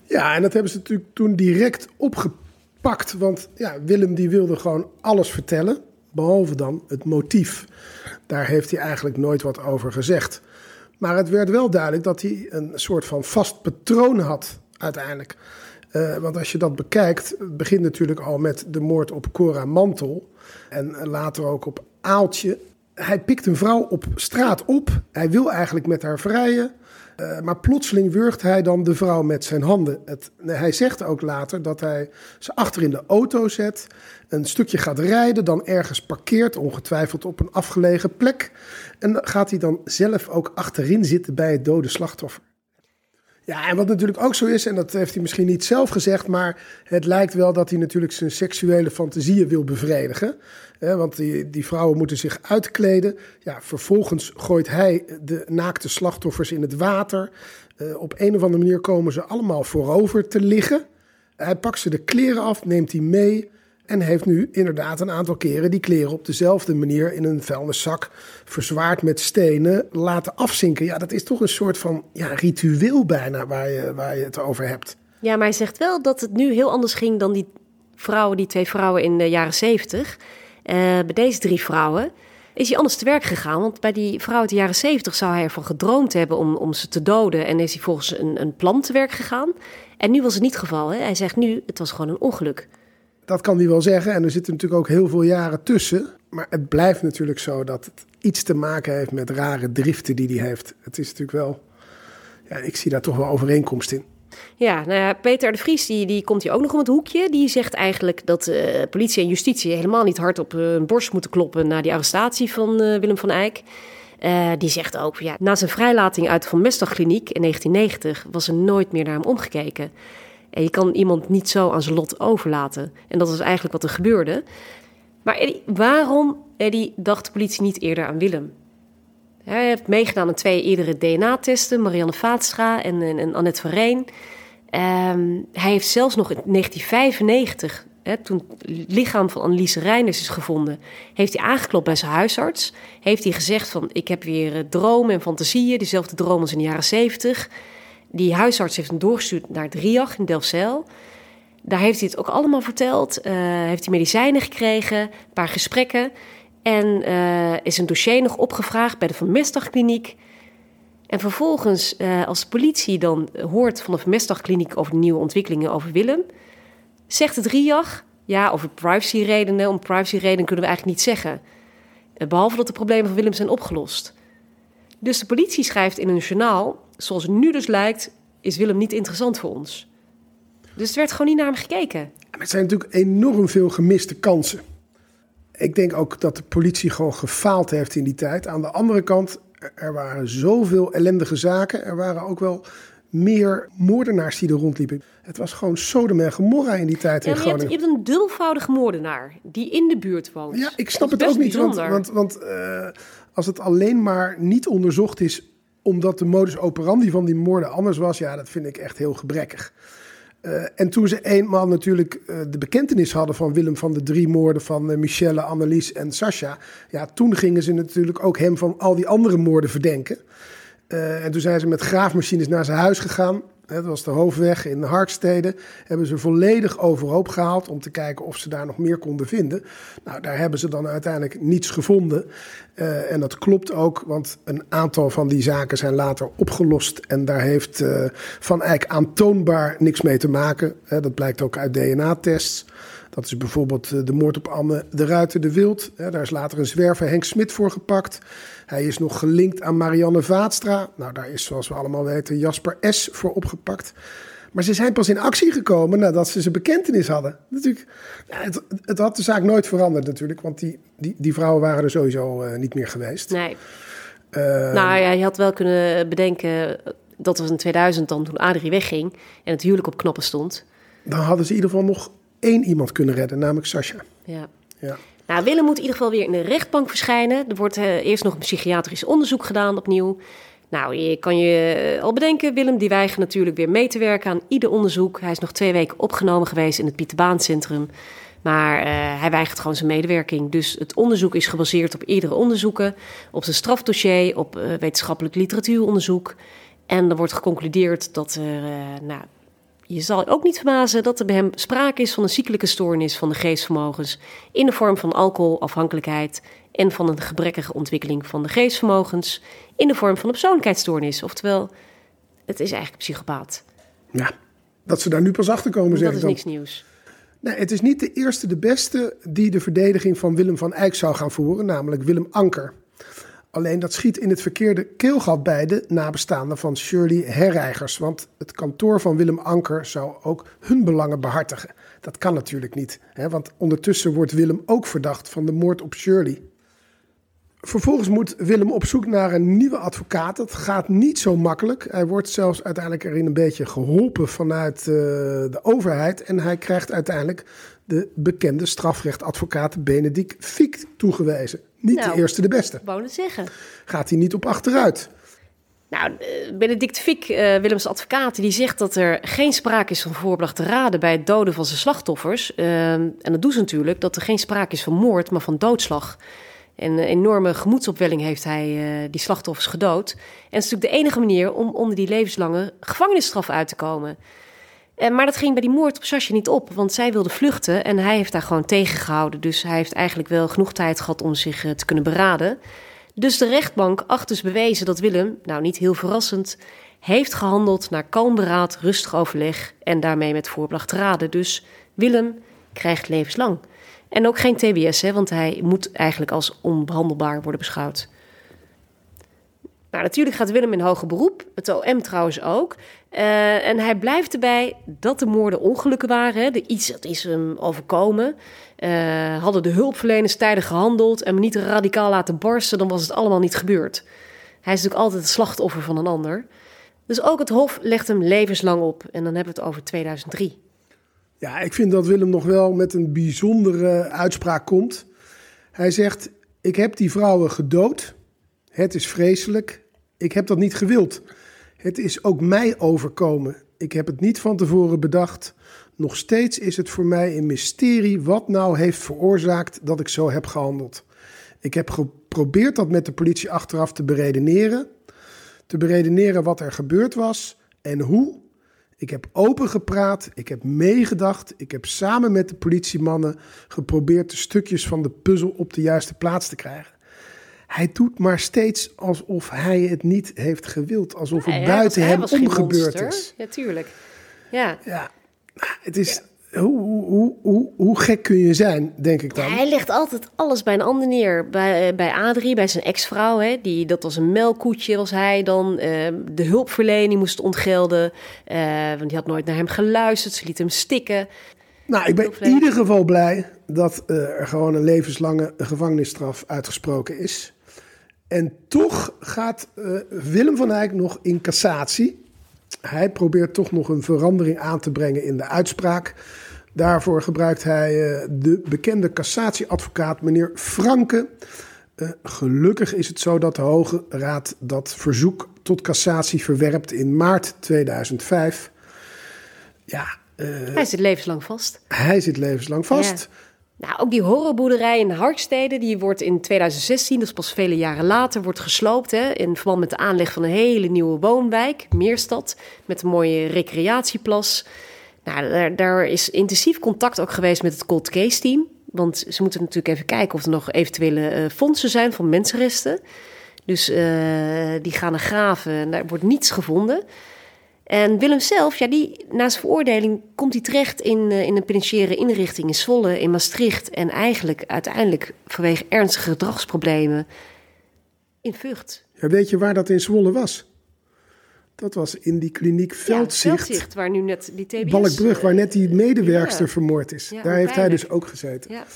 Ja, en dat hebben ze natuurlijk toen direct opgepakt. Want ja, Willem die wilde gewoon alles vertellen, behalve dan het motief. Daar heeft hij eigenlijk nooit wat over gezegd. Maar het werd wel duidelijk dat hij een soort van vast patroon had uiteindelijk. Uh, want als je dat bekijkt, het begint natuurlijk al met de moord op Cora Mantel. En later ook op Aaltje. Hij pikt een vrouw op straat op. Hij wil eigenlijk met haar vrijen. Uh, maar plotseling wurgt hij dan de vrouw met zijn handen. Het, hij zegt ook later dat hij ze achter in de auto zet, een stukje gaat rijden, dan ergens parkeert, ongetwijfeld op een afgelegen plek. En gaat hij dan zelf ook achterin zitten bij het dode slachtoffer. Ja, en wat natuurlijk ook zo is, en dat heeft hij misschien niet zelf gezegd, maar het lijkt wel dat hij natuurlijk zijn seksuele fantasieën wil bevredigen. want die, die vrouwen moeten zich uitkleden. Ja, vervolgens gooit hij de naakte slachtoffers in het water. Uh, op een of andere manier komen ze allemaal voorover te liggen. Hij pakt ze de kleren af, neemt die mee. En heeft nu inderdaad een aantal keren die kleren op dezelfde manier in een vuilniszak verzwaard met stenen laten afzinken. Ja, dat is toch een soort van ja, ritueel bijna waar je, waar je het over hebt. Ja, maar hij zegt wel dat het nu heel anders ging dan die vrouwen, die twee vrouwen in de jaren zeventig. Uh, bij deze drie vrouwen is hij anders te werk gegaan. Want bij die vrouw uit de jaren zeventig zou hij ervan gedroomd hebben om, om ze te doden. En is hij volgens een, een plan te werk gegaan. En nu was het niet het geval. Hè? Hij zegt nu, het was gewoon een ongeluk. Dat kan hij wel zeggen. En er zitten natuurlijk ook heel veel jaren tussen. Maar het blijft natuurlijk zo dat het iets te maken heeft met rare driften die hij heeft. Het is natuurlijk wel. Ja, ik zie daar toch wel overeenkomst in. Ja, nou ja, Peter de Vries die, die komt hier ook nog om het hoekje. Die zegt eigenlijk dat uh, politie en justitie helemaal niet hard op hun borst moeten kloppen na die arrestatie van uh, Willem van Eyck. Uh, die zegt ook, ja, na zijn vrijlating uit Van Mestagkliniek in 1990 was er nooit meer naar hem omgekeken. En je kan iemand niet zo aan zijn lot overlaten. En dat is eigenlijk wat er gebeurde. Maar waarom, Eddie, dacht de politie niet eerder aan Willem? Hij heeft meegedaan aan twee eerdere DNA-testen, Marianne Vaatstra en, en, Annette van. Um, hij heeft zelfs nog in 1995, hè, toen het lichaam van Anneliese Reiners is gevonden, heeft hij aangeklopt bij zijn huisarts. Heeft hij gezegd van, ik heb weer eh, dromen en fantasieën, dezelfde dromen als in de jaren 70. Die huisarts heeft hem doorgestuurd naar Driach in Delfzijl. Daar heeft hij het ook allemaal verteld. Uh, heeft hij medicijnen gekregen, een paar gesprekken. En uh, is een dossier nog opgevraagd bij de Van Mestdagkliniek. En vervolgens, uh, als de politie dan hoort van de Van Mestdagkliniek over de nieuwe ontwikkelingen over Willem, zegt het RIAG, ja, over privacyredenen, om privacyredenen kunnen we eigenlijk niet zeggen. Behalve dat de problemen van Willem zijn opgelost. Dus de politie schrijft in een journaal zoals het nu dus lijkt, is Willem niet interessant voor ons. Dus er werd gewoon niet naar hem gekeken. Er zijn natuurlijk enorm veel gemiste kansen. Ik denk ook dat de politie gewoon gefaald heeft in die tijd. Aan de andere kant, er waren zoveel ellendige zaken. Er waren ook wel meer moordenaars die er rondliepen. Het was gewoon Sodom en Gomorra in die tijd ja, in Groningen. Je hebt, een dulvoudige moordenaar die in de buurt woont. Ja, ik snap het ook niet. Want, want, want uh, als het alleen maar niet onderzocht is omdat de modus operandi van die moorden anders was, ja, dat vind ik echt heel gebrekkig. Uh, en toen ze eenmaal natuurlijk uh, de bekentenis hadden van Willem van de drie moorden van uh, Michelle, Annelies en Sascha. Ja, toen gingen ze natuurlijk ook hem van al die andere moorden verdenken. en toen zijn ze met graafmachines naar zijn huis gegaan. Dat was de hoofdweg in Harkstede. Hebben ze volledig overhoop gehaald om te kijken of ze daar nog meer konden vinden. Nou, daar hebben ze dan uiteindelijk niets gevonden. Uh, en dat klopt ook, want een aantal van die zaken zijn later opgelost. En daar heeft uh, Van Eyck aantoonbaar niks mee te maken. Dat blijkt ook uit DNA-tests. Dat is bijvoorbeeld de moord op Anne de Ruiter de Wild. Daar is later een zwerver Henk Smit voor gepakt. Hij is nog gelinkt aan Marianne Vaatstra. Nou, daar is zoals we allemaal weten Jasper S. voor opgepakt. Maar ze zijn pas in actie gekomen nadat ze zijn bekentenis hadden. Natuurlijk, ja, het, het, had de zaak nooit veranderd natuurlijk, want die, die, die vrouwen waren er sowieso uh, niet meer geweest. Nee. Uh, nou ja, je had wel kunnen bedenken, dat was in 2000 dan toen Adrie wegging en het huwelijk op knoppen stond. Dan hadden ze in ieder geval nog één iemand kunnen redden, namelijk Sascha. Ja. ja. Nou, Willem moet in ieder geval weer in de rechtbank verschijnen. Er wordt uh, eerst nog een psychiatrisch onderzoek gedaan opnieuw. Nou, je kan je al bedenken, Willem die weigert natuurlijk weer mee te werken aan ieder onderzoek. Hij is nog twee weken opgenomen geweest in het Pieterbaancentrum. Maar uh, hij weigert gewoon zijn medewerking. Dus het onderzoek is gebaseerd op eerdere onderzoeken, op zijn strafdossier, op wetenschappelijk literatuuronderzoek. En er wordt geconcludeerd dat er nou, je zal ook niet verbazen dat er bij hem sprake is van een ziekelijke stoornis van de geestvermogens in de vorm van alcoholafhankelijkheid en van een gebrekkige ontwikkeling van de geestvermogens in de vorm van een persoonlijkheidsstoornis. Oftewel, het is eigenlijk psychopaat. Ja, dat ze daar nu pas achter komen, zeg Dat is dan. niks nieuws. Nee, het is niet de eerste, de beste die de verdediging van Willem van Eyck zou gaan voeren, namelijk Willem Anker. Alleen dat schiet in het verkeerde keelgat bij de nabestaanden van Shirley Herreigers. Want het kantoor van Willem Anker zou ook hun belangen behartigen. Dat kan natuurlijk niet, hè, want ondertussen wordt Willem ook verdacht van de moord op Shirley. Vervolgens moet Willem op zoek naar een nieuwe advocaat. Dat gaat niet zo makkelijk. Hij wordt zelfs uiteindelijk erin een beetje geholpen vanuit uh, de overheid. En hij krijgt uiteindelijk de bekende strafrechtadvocaat Benedict Fiek toegewezen. Niet Nou, de eerste, de beste. Wou het zeggen. Gaat hij niet op achteruit? Nou, eh, Benedict Fiek, eh, Willems advocaat, die zegt dat er geen sprake is van voorbedachte raden bij het doden van zijn slachtoffers. Uh, en dat doen ze natuurlijk, dat er geen sprake is van moord, maar van doodslag. En een enorme gemoedsopwelling heeft hij uh, die slachtoffers gedood. En het is natuurlijk de enige manier om onder die levenslange gevangenisstraf uit te komen. En, maar dat ging bij die moord op Sasje niet op, want zij wilde vluchten en hij heeft daar gewoon tegengehouden. Dus hij heeft eigenlijk wel genoeg tijd gehad om zich uh, te kunnen beraden. Dus de rechtbank acht dus bewezen dat Willem, nou niet heel verrassend, heeft gehandeld naar kalm beraad, rustig overleg en daarmee met voorbedacht raden. Dus Willem krijgt levenslang. En ook geen TBS, hè, want hij moet eigenlijk als onbehandelbaar worden beschouwd. Nou, natuurlijk gaat Willem in hoger beroep, het OM trouwens ook. Uh, en hij blijft erbij dat de moorden ongelukken waren. Hè. De iets dat is hem overkomen. Uh, hadden de hulpverleners tijdig gehandeld en me niet radicaal laten barsten, dan was het allemaal niet gebeurd. Hij is natuurlijk altijd het slachtoffer van een ander. Dus ook het Hof legt hem levenslang op. En dan hebben we het over 2003. Ja, ik vind dat Willem nog wel met een bijzondere uitspraak komt. Hij zegt: Ik heb die vrouwen gedood. Het is vreselijk. Ik heb dat niet gewild. Het is ook mij overkomen. Ik heb het niet van tevoren bedacht. Nog steeds is het voor mij een mysterie wat nou heeft veroorzaakt dat ik zo heb gehandeld. Ik heb geprobeerd dat met de politie achteraf te beredeneren. Te beredeneren wat er gebeurd was en hoe. Ik heb open gepraat, ik heb meegedacht, ik heb samen met de politiemannen geprobeerd de stukjes van de puzzel op de juiste plaats te krijgen. Hij doet maar steeds alsof hij het niet heeft gewild, alsof het buiten hem omgebeurd is. Ja, tuurlijk. Ja. Ja, het is. Hoe, hoe, hoe, hoe, hoe gek kun je zijn, denk ik dan? Hij legt altijd alles bij een ander neer. Bij, eh, bij Adrie, bij zijn ex-vrouw. hè, Die, dat was een melkkoetje, was hij dan. eh, de hulpverlening moest ontgelden. eh, want die had nooit naar hem geluisterd. Ze liet hem stikken. Nou, ik ben in ieder geval blij dat eh, er gewoon een levenslange gevangenisstraf uitgesproken is. En toch gaat eh, Willem van Eyck nog in cassatie. Hij probeert toch nog een verandering aan te brengen in de uitspraak. Daarvoor gebruikt hij eh, de bekende cassatieadvocaat meneer Franke. Eh, gelukkig is het zo dat de Hoge Raad dat verzoek tot cassatie verwerpt in maart 2005. Ja, Hij zit levenslang vast. hij zit levenslang vast. Nou, ook die horrorboerderij in Harkstede, die wordt in 2016, dus pas vele jaren later, wordt gesloopt. Hè, in verband met de aanleg van een hele nieuwe woonwijk, Meerstad, met een mooie recreatieplas. Nou, daar, daar is intensief contact ook geweest met het cold case team. Want ze moeten natuurlijk even kijken of er nog eventuele uh, fondsen zijn van mensenresten. Dus uh, die gaan naar graven en daar wordt niets gevonden. En Willem zelf, ja, die, na zijn veroordeling komt hij terecht in, uh, in een penitentiaire inrichting in Zwolle, in Maastricht. En eigenlijk uiteindelijk vanwege ernstige gedragsproblemen in Vught. Ja, weet je waar dat in Zwolle was? Dat was in die kliniek Veldzicht. Ja, Veldzicht, waar nu net die TBS... Balkbrug, waar net die medewerkster ja. vermoord is. Ja, Daar heeft hij dus ook gezeten. Ja.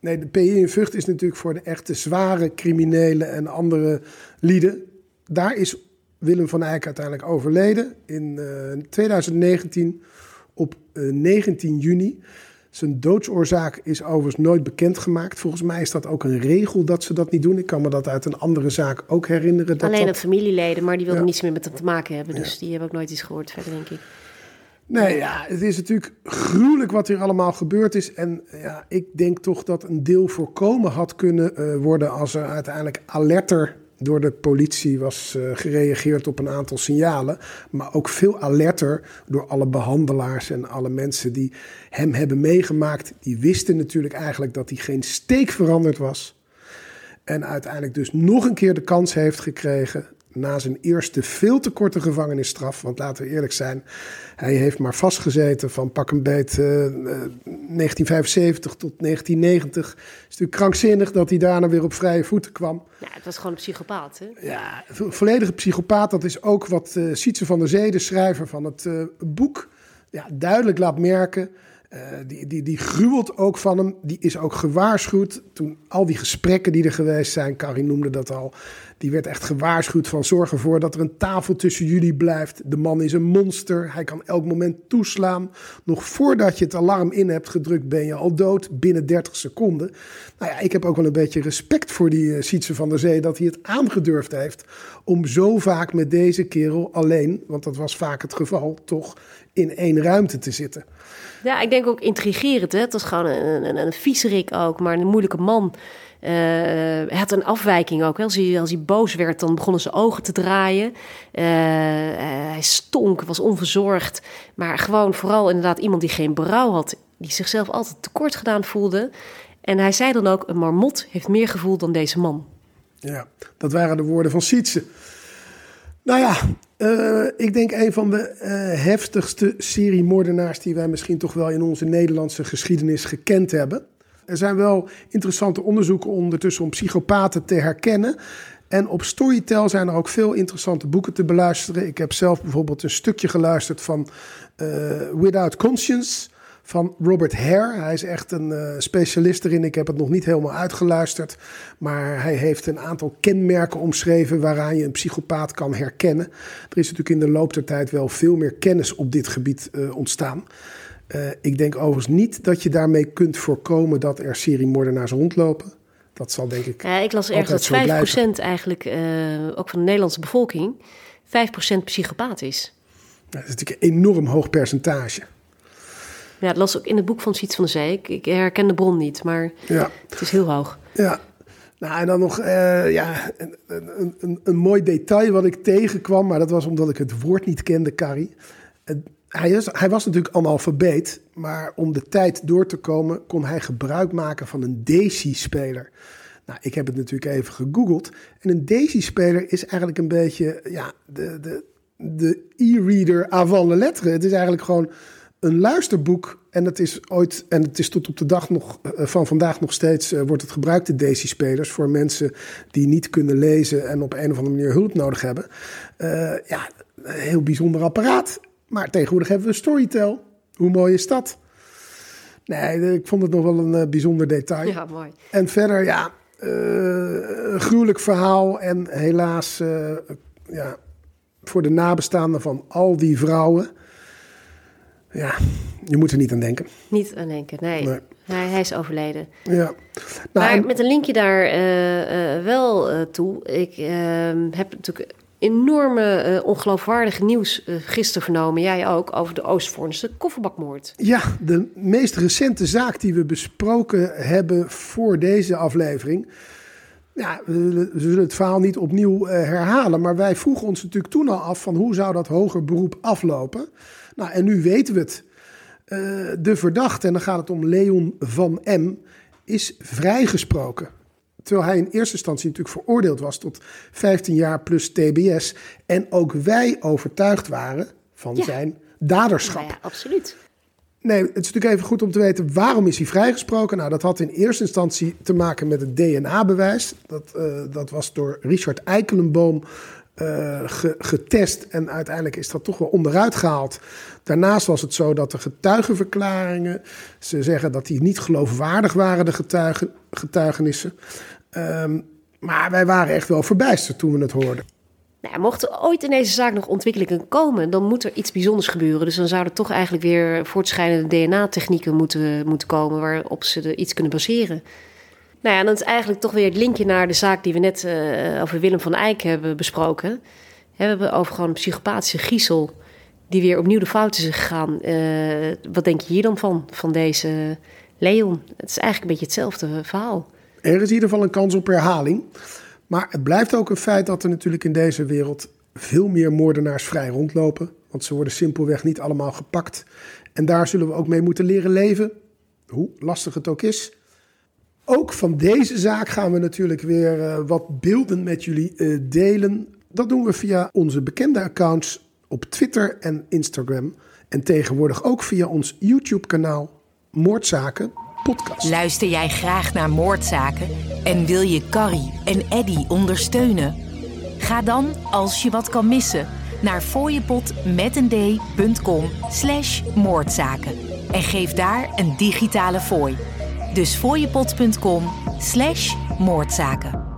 Nee, de PI in Vught is natuurlijk voor de echte zware criminelen en andere lieden. Daar is Willem van Eyck uiteindelijk overleden in uh, 2019 op uh, 19 juni. Zijn doodsoorzaak is overigens nooit bekendgemaakt. Volgens mij is dat ook een regel dat ze dat niet doen. Ik kan me dat uit een andere zaak ook herinneren. Dat Alleen dat... de familieleden, maar die wilden ja. niets meer met hem te maken hebben. Dus ja. die hebben ook nooit iets gehoord verder, denk ik. Nee, ja, het is natuurlijk gruwelijk wat hier allemaal gebeurd is. En ja, ik denk toch dat een deel voorkomen had kunnen uh, worden als er uiteindelijk alerter door de politie was uh, gereageerd op een aantal signalen. Maar ook veel alerter door alle behandelaars en alle mensen die hem hebben meegemaakt. Die wisten natuurlijk eigenlijk dat hij geen steek veranderd was. En uiteindelijk dus nog een keer de kans heeft gekregen na zijn eerste veel te korte gevangenisstraf. Want laten we eerlijk zijn, hij heeft maar vastgezeten van pak een beet uh, uh, 1975 tot 1990. Het is natuurlijk krankzinnig dat hij daarna weer op vrije voeten kwam. Ja, het was gewoon een psychopaat, hè? Ja, volledige psychopaat. Dat is ook wat uh, Sietse van der Zee, de schrijver van het uh, boek, ja, duidelijk laat merken. Uh, die, die, die gruwelt ook van hem. Die is ook gewaarschuwd. Toen al die gesprekken die er geweest zijn, Carrie noemde dat al. Die werd echt gewaarschuwd van zorg ervoor dat er een tafel tussen jullie blijft. De man is een monster. Hij kan elk moment toeslaan. Nog voordat je het alarm in hebt gedrukt ben je al dood. Binnen 30 seconden. Nou ja, ik heb ook wel een beetje respect voor die uh, Sietse van der Zee. Dat hij het aangedurfd heeft om zo vaak met deze kerel alleen. Want dat was vaak het geval, toch in één ruimte te zitten. Ja, ik denk ook intrigerend. Hè? Het was gewoon een, een, een viezerik ook, maar een moeilijke man. Uh, hij had een afwijking ook. Als, hij, als hij boos werd, dan begonnen zijn ogen te draaien. Uh, uh, hij stonk, was onverzorgd. Maar gewoon vooral inderdaad iemand die geen berouw had. Die zichzelf altijd tekort gedaan voelde. En hij zei dan ook, een marmot heeft meer gevoel dan deze man. Ja, dat waren de woorden van Sietse. Nou ja, ik denk een van de heftigste seriemoordenaars die wij misschien toch wel in onze Nederlandse geschiedenis gekend hebben. Er zijn wel interessante onderzoeken ondertussen om psychopaten te herkennen. En op Storytel zijn er ook veel interessante boeken te beluisteren. Ik heb zelf bijvoorbeeld een stukje geluisterd van uh, Without Conscience van Robert Hare. Hij is echt een uh, specialist erin. Ik heb het nog niet helemaal uitgeluisterd. Maar hij heeft een aantal kenmerken omschreven waaraan je een psychopaat kan herkennen. Er is natuurlijk in de loop der tijd wel veel meer kennis op dit gebied uh, ontstaan. Uh, ik denk overigens niet dat je daarmee kunt voorkomen dat er seriemoordenaars rondlopen. Dat zal denk ik. Ja, ik las ergens dat 5% eigenlijk, ook van de Nederlandse bevolking, 5% psychopaat is. Dat is natuurlijk een enorm hoog percentage. Ja, dat las ook in het boek van Siets van der Zee. Ik, herken de bron niet, maar ja. het is heel hoog. Ja. Nou, en dan nog uh, ja, een, een, een, een, mooi detail wat ik tegenkwam, maar dat was omdat ik het woord niet kende, Carrie. Hij, was natuurlijk analfabeet, maar om de tijd door te komen kon hij gebruik maken van een Daisy-speler. Nou, ik heb het natuurlijk even gegoogeld. En een Daisy-speler is eigenlijk een beetje ja, de, de, de e-reader avant la lettre. Het is eigenlijk gewoon een luisterboek. En het is ooit, en het is tot op de dag nog, uh, van vandaag nog steeds, uh, wordt het gebruikt, de Daisy-spelers, voor mensen die niet kunnen lezen en op een of andere manier hulp nodig hebben. Uh, ja, een heel bijzonder apparaat. Maar tegenwoordig hebben we Storytel. Hoe mooi is dat? Nee, ik vond het nog wel een bijzonder detail. Ja, mooi. En verder, ja, een gruwelijk verhaal. En helaas, ja, voor de nabestaanden van al die vrouwen ja, je moet er niet aan denken. Niet aan denken, nee. nee. Hij, hij is overleden. Ja. Nou, maar met een linkje daar uh, wel toe. Ik heb natuurlijk enorme, uh, ongeloofwaardige nieuws uh, gisteren vernomen. Jij ook, over de Oostvoornse kofferbakmoord. Ja, de meest recente zaak die we besproken hebben voor deze aflevering. Ja, we, zullen het verhaal niet opnieuw uh, herhalen. Maar wij vroegen ons natuurlijk toen al af van hoe zou dat hoger beroep aflopen. Nou, en nu weten we het. de verdachte, en dan gaat het om Leon van M., is vrijgesproken. Terwijl hij in eerste instantie natuurlijk veroordeeld was tot 15 jaar plus TBS. En ook wij overtuigd waren van zijn daderschap. Ja, absoluut. Nee, het is natuurlijk even goed om te weten waarom is hij vrijgesproken. Nou, dat had in eerste instantie te maken met het DNA-bewijs. Dat, uh, dat was door Richard Eikelenboom uh, getest en uiteindelijk is dat toch wel onderuit gehaald. Daarnaast was het zo dat de getuigenverklaringen, ze zeggen dat die niet geloofwaardig waren, de getuigen, getuigenissen. Um, maar wij waren echt wel verbijsterd toen we het hoorden. Nou, mocht er ooit in deze zaak nog ontwikkelingen komen, dan moet er iets bijzonders gebeuren. Dus dan zouden toch eigenlijk weer voortschrijdende DNA-technieken moeten, moeten komen waarop ze iets kunnen baseren. Nou ja, dan is eigenlijk toch weer het linkje naar de zaak die we net uh, over Willem van Eyck hebben besproken. we hebben over gewoon een psychopathische griezel die weer opnieuw de fout is gegaan. Uh, wat denk je hier dan van, van deze Leon? Het is eigenlijk een beetje hetzelfde verhaal. Er is in ieder geval een kans op herhaling. Maar het blijft ook een feit dat er natuurlijk in deze wereld veel meer moordenaars vrij rondlopen. Want ze worden simpelweg niet allemaal gepakt. En daar zullen we ook mee moeten leren leven. Hoe lastig het ook is. Ook van deze zaak gaan we natuurlijk weer uh, wat beelden met jullie uh, delen. Dat doen we via onze bekende accounts op Twitter en Instagram. En tegenwoordig ook via ons YouTube-kanaal Moordzaken Podcast. Luister jij graag naar Moordzaken en wil je Carrie en Eddy ondersteunen? Ga dan, als je wat kan missen, naar fooiepot.com slash moordzaken. En geef daar een digitale fooi. Dus fooiepot.com slash moordzaken.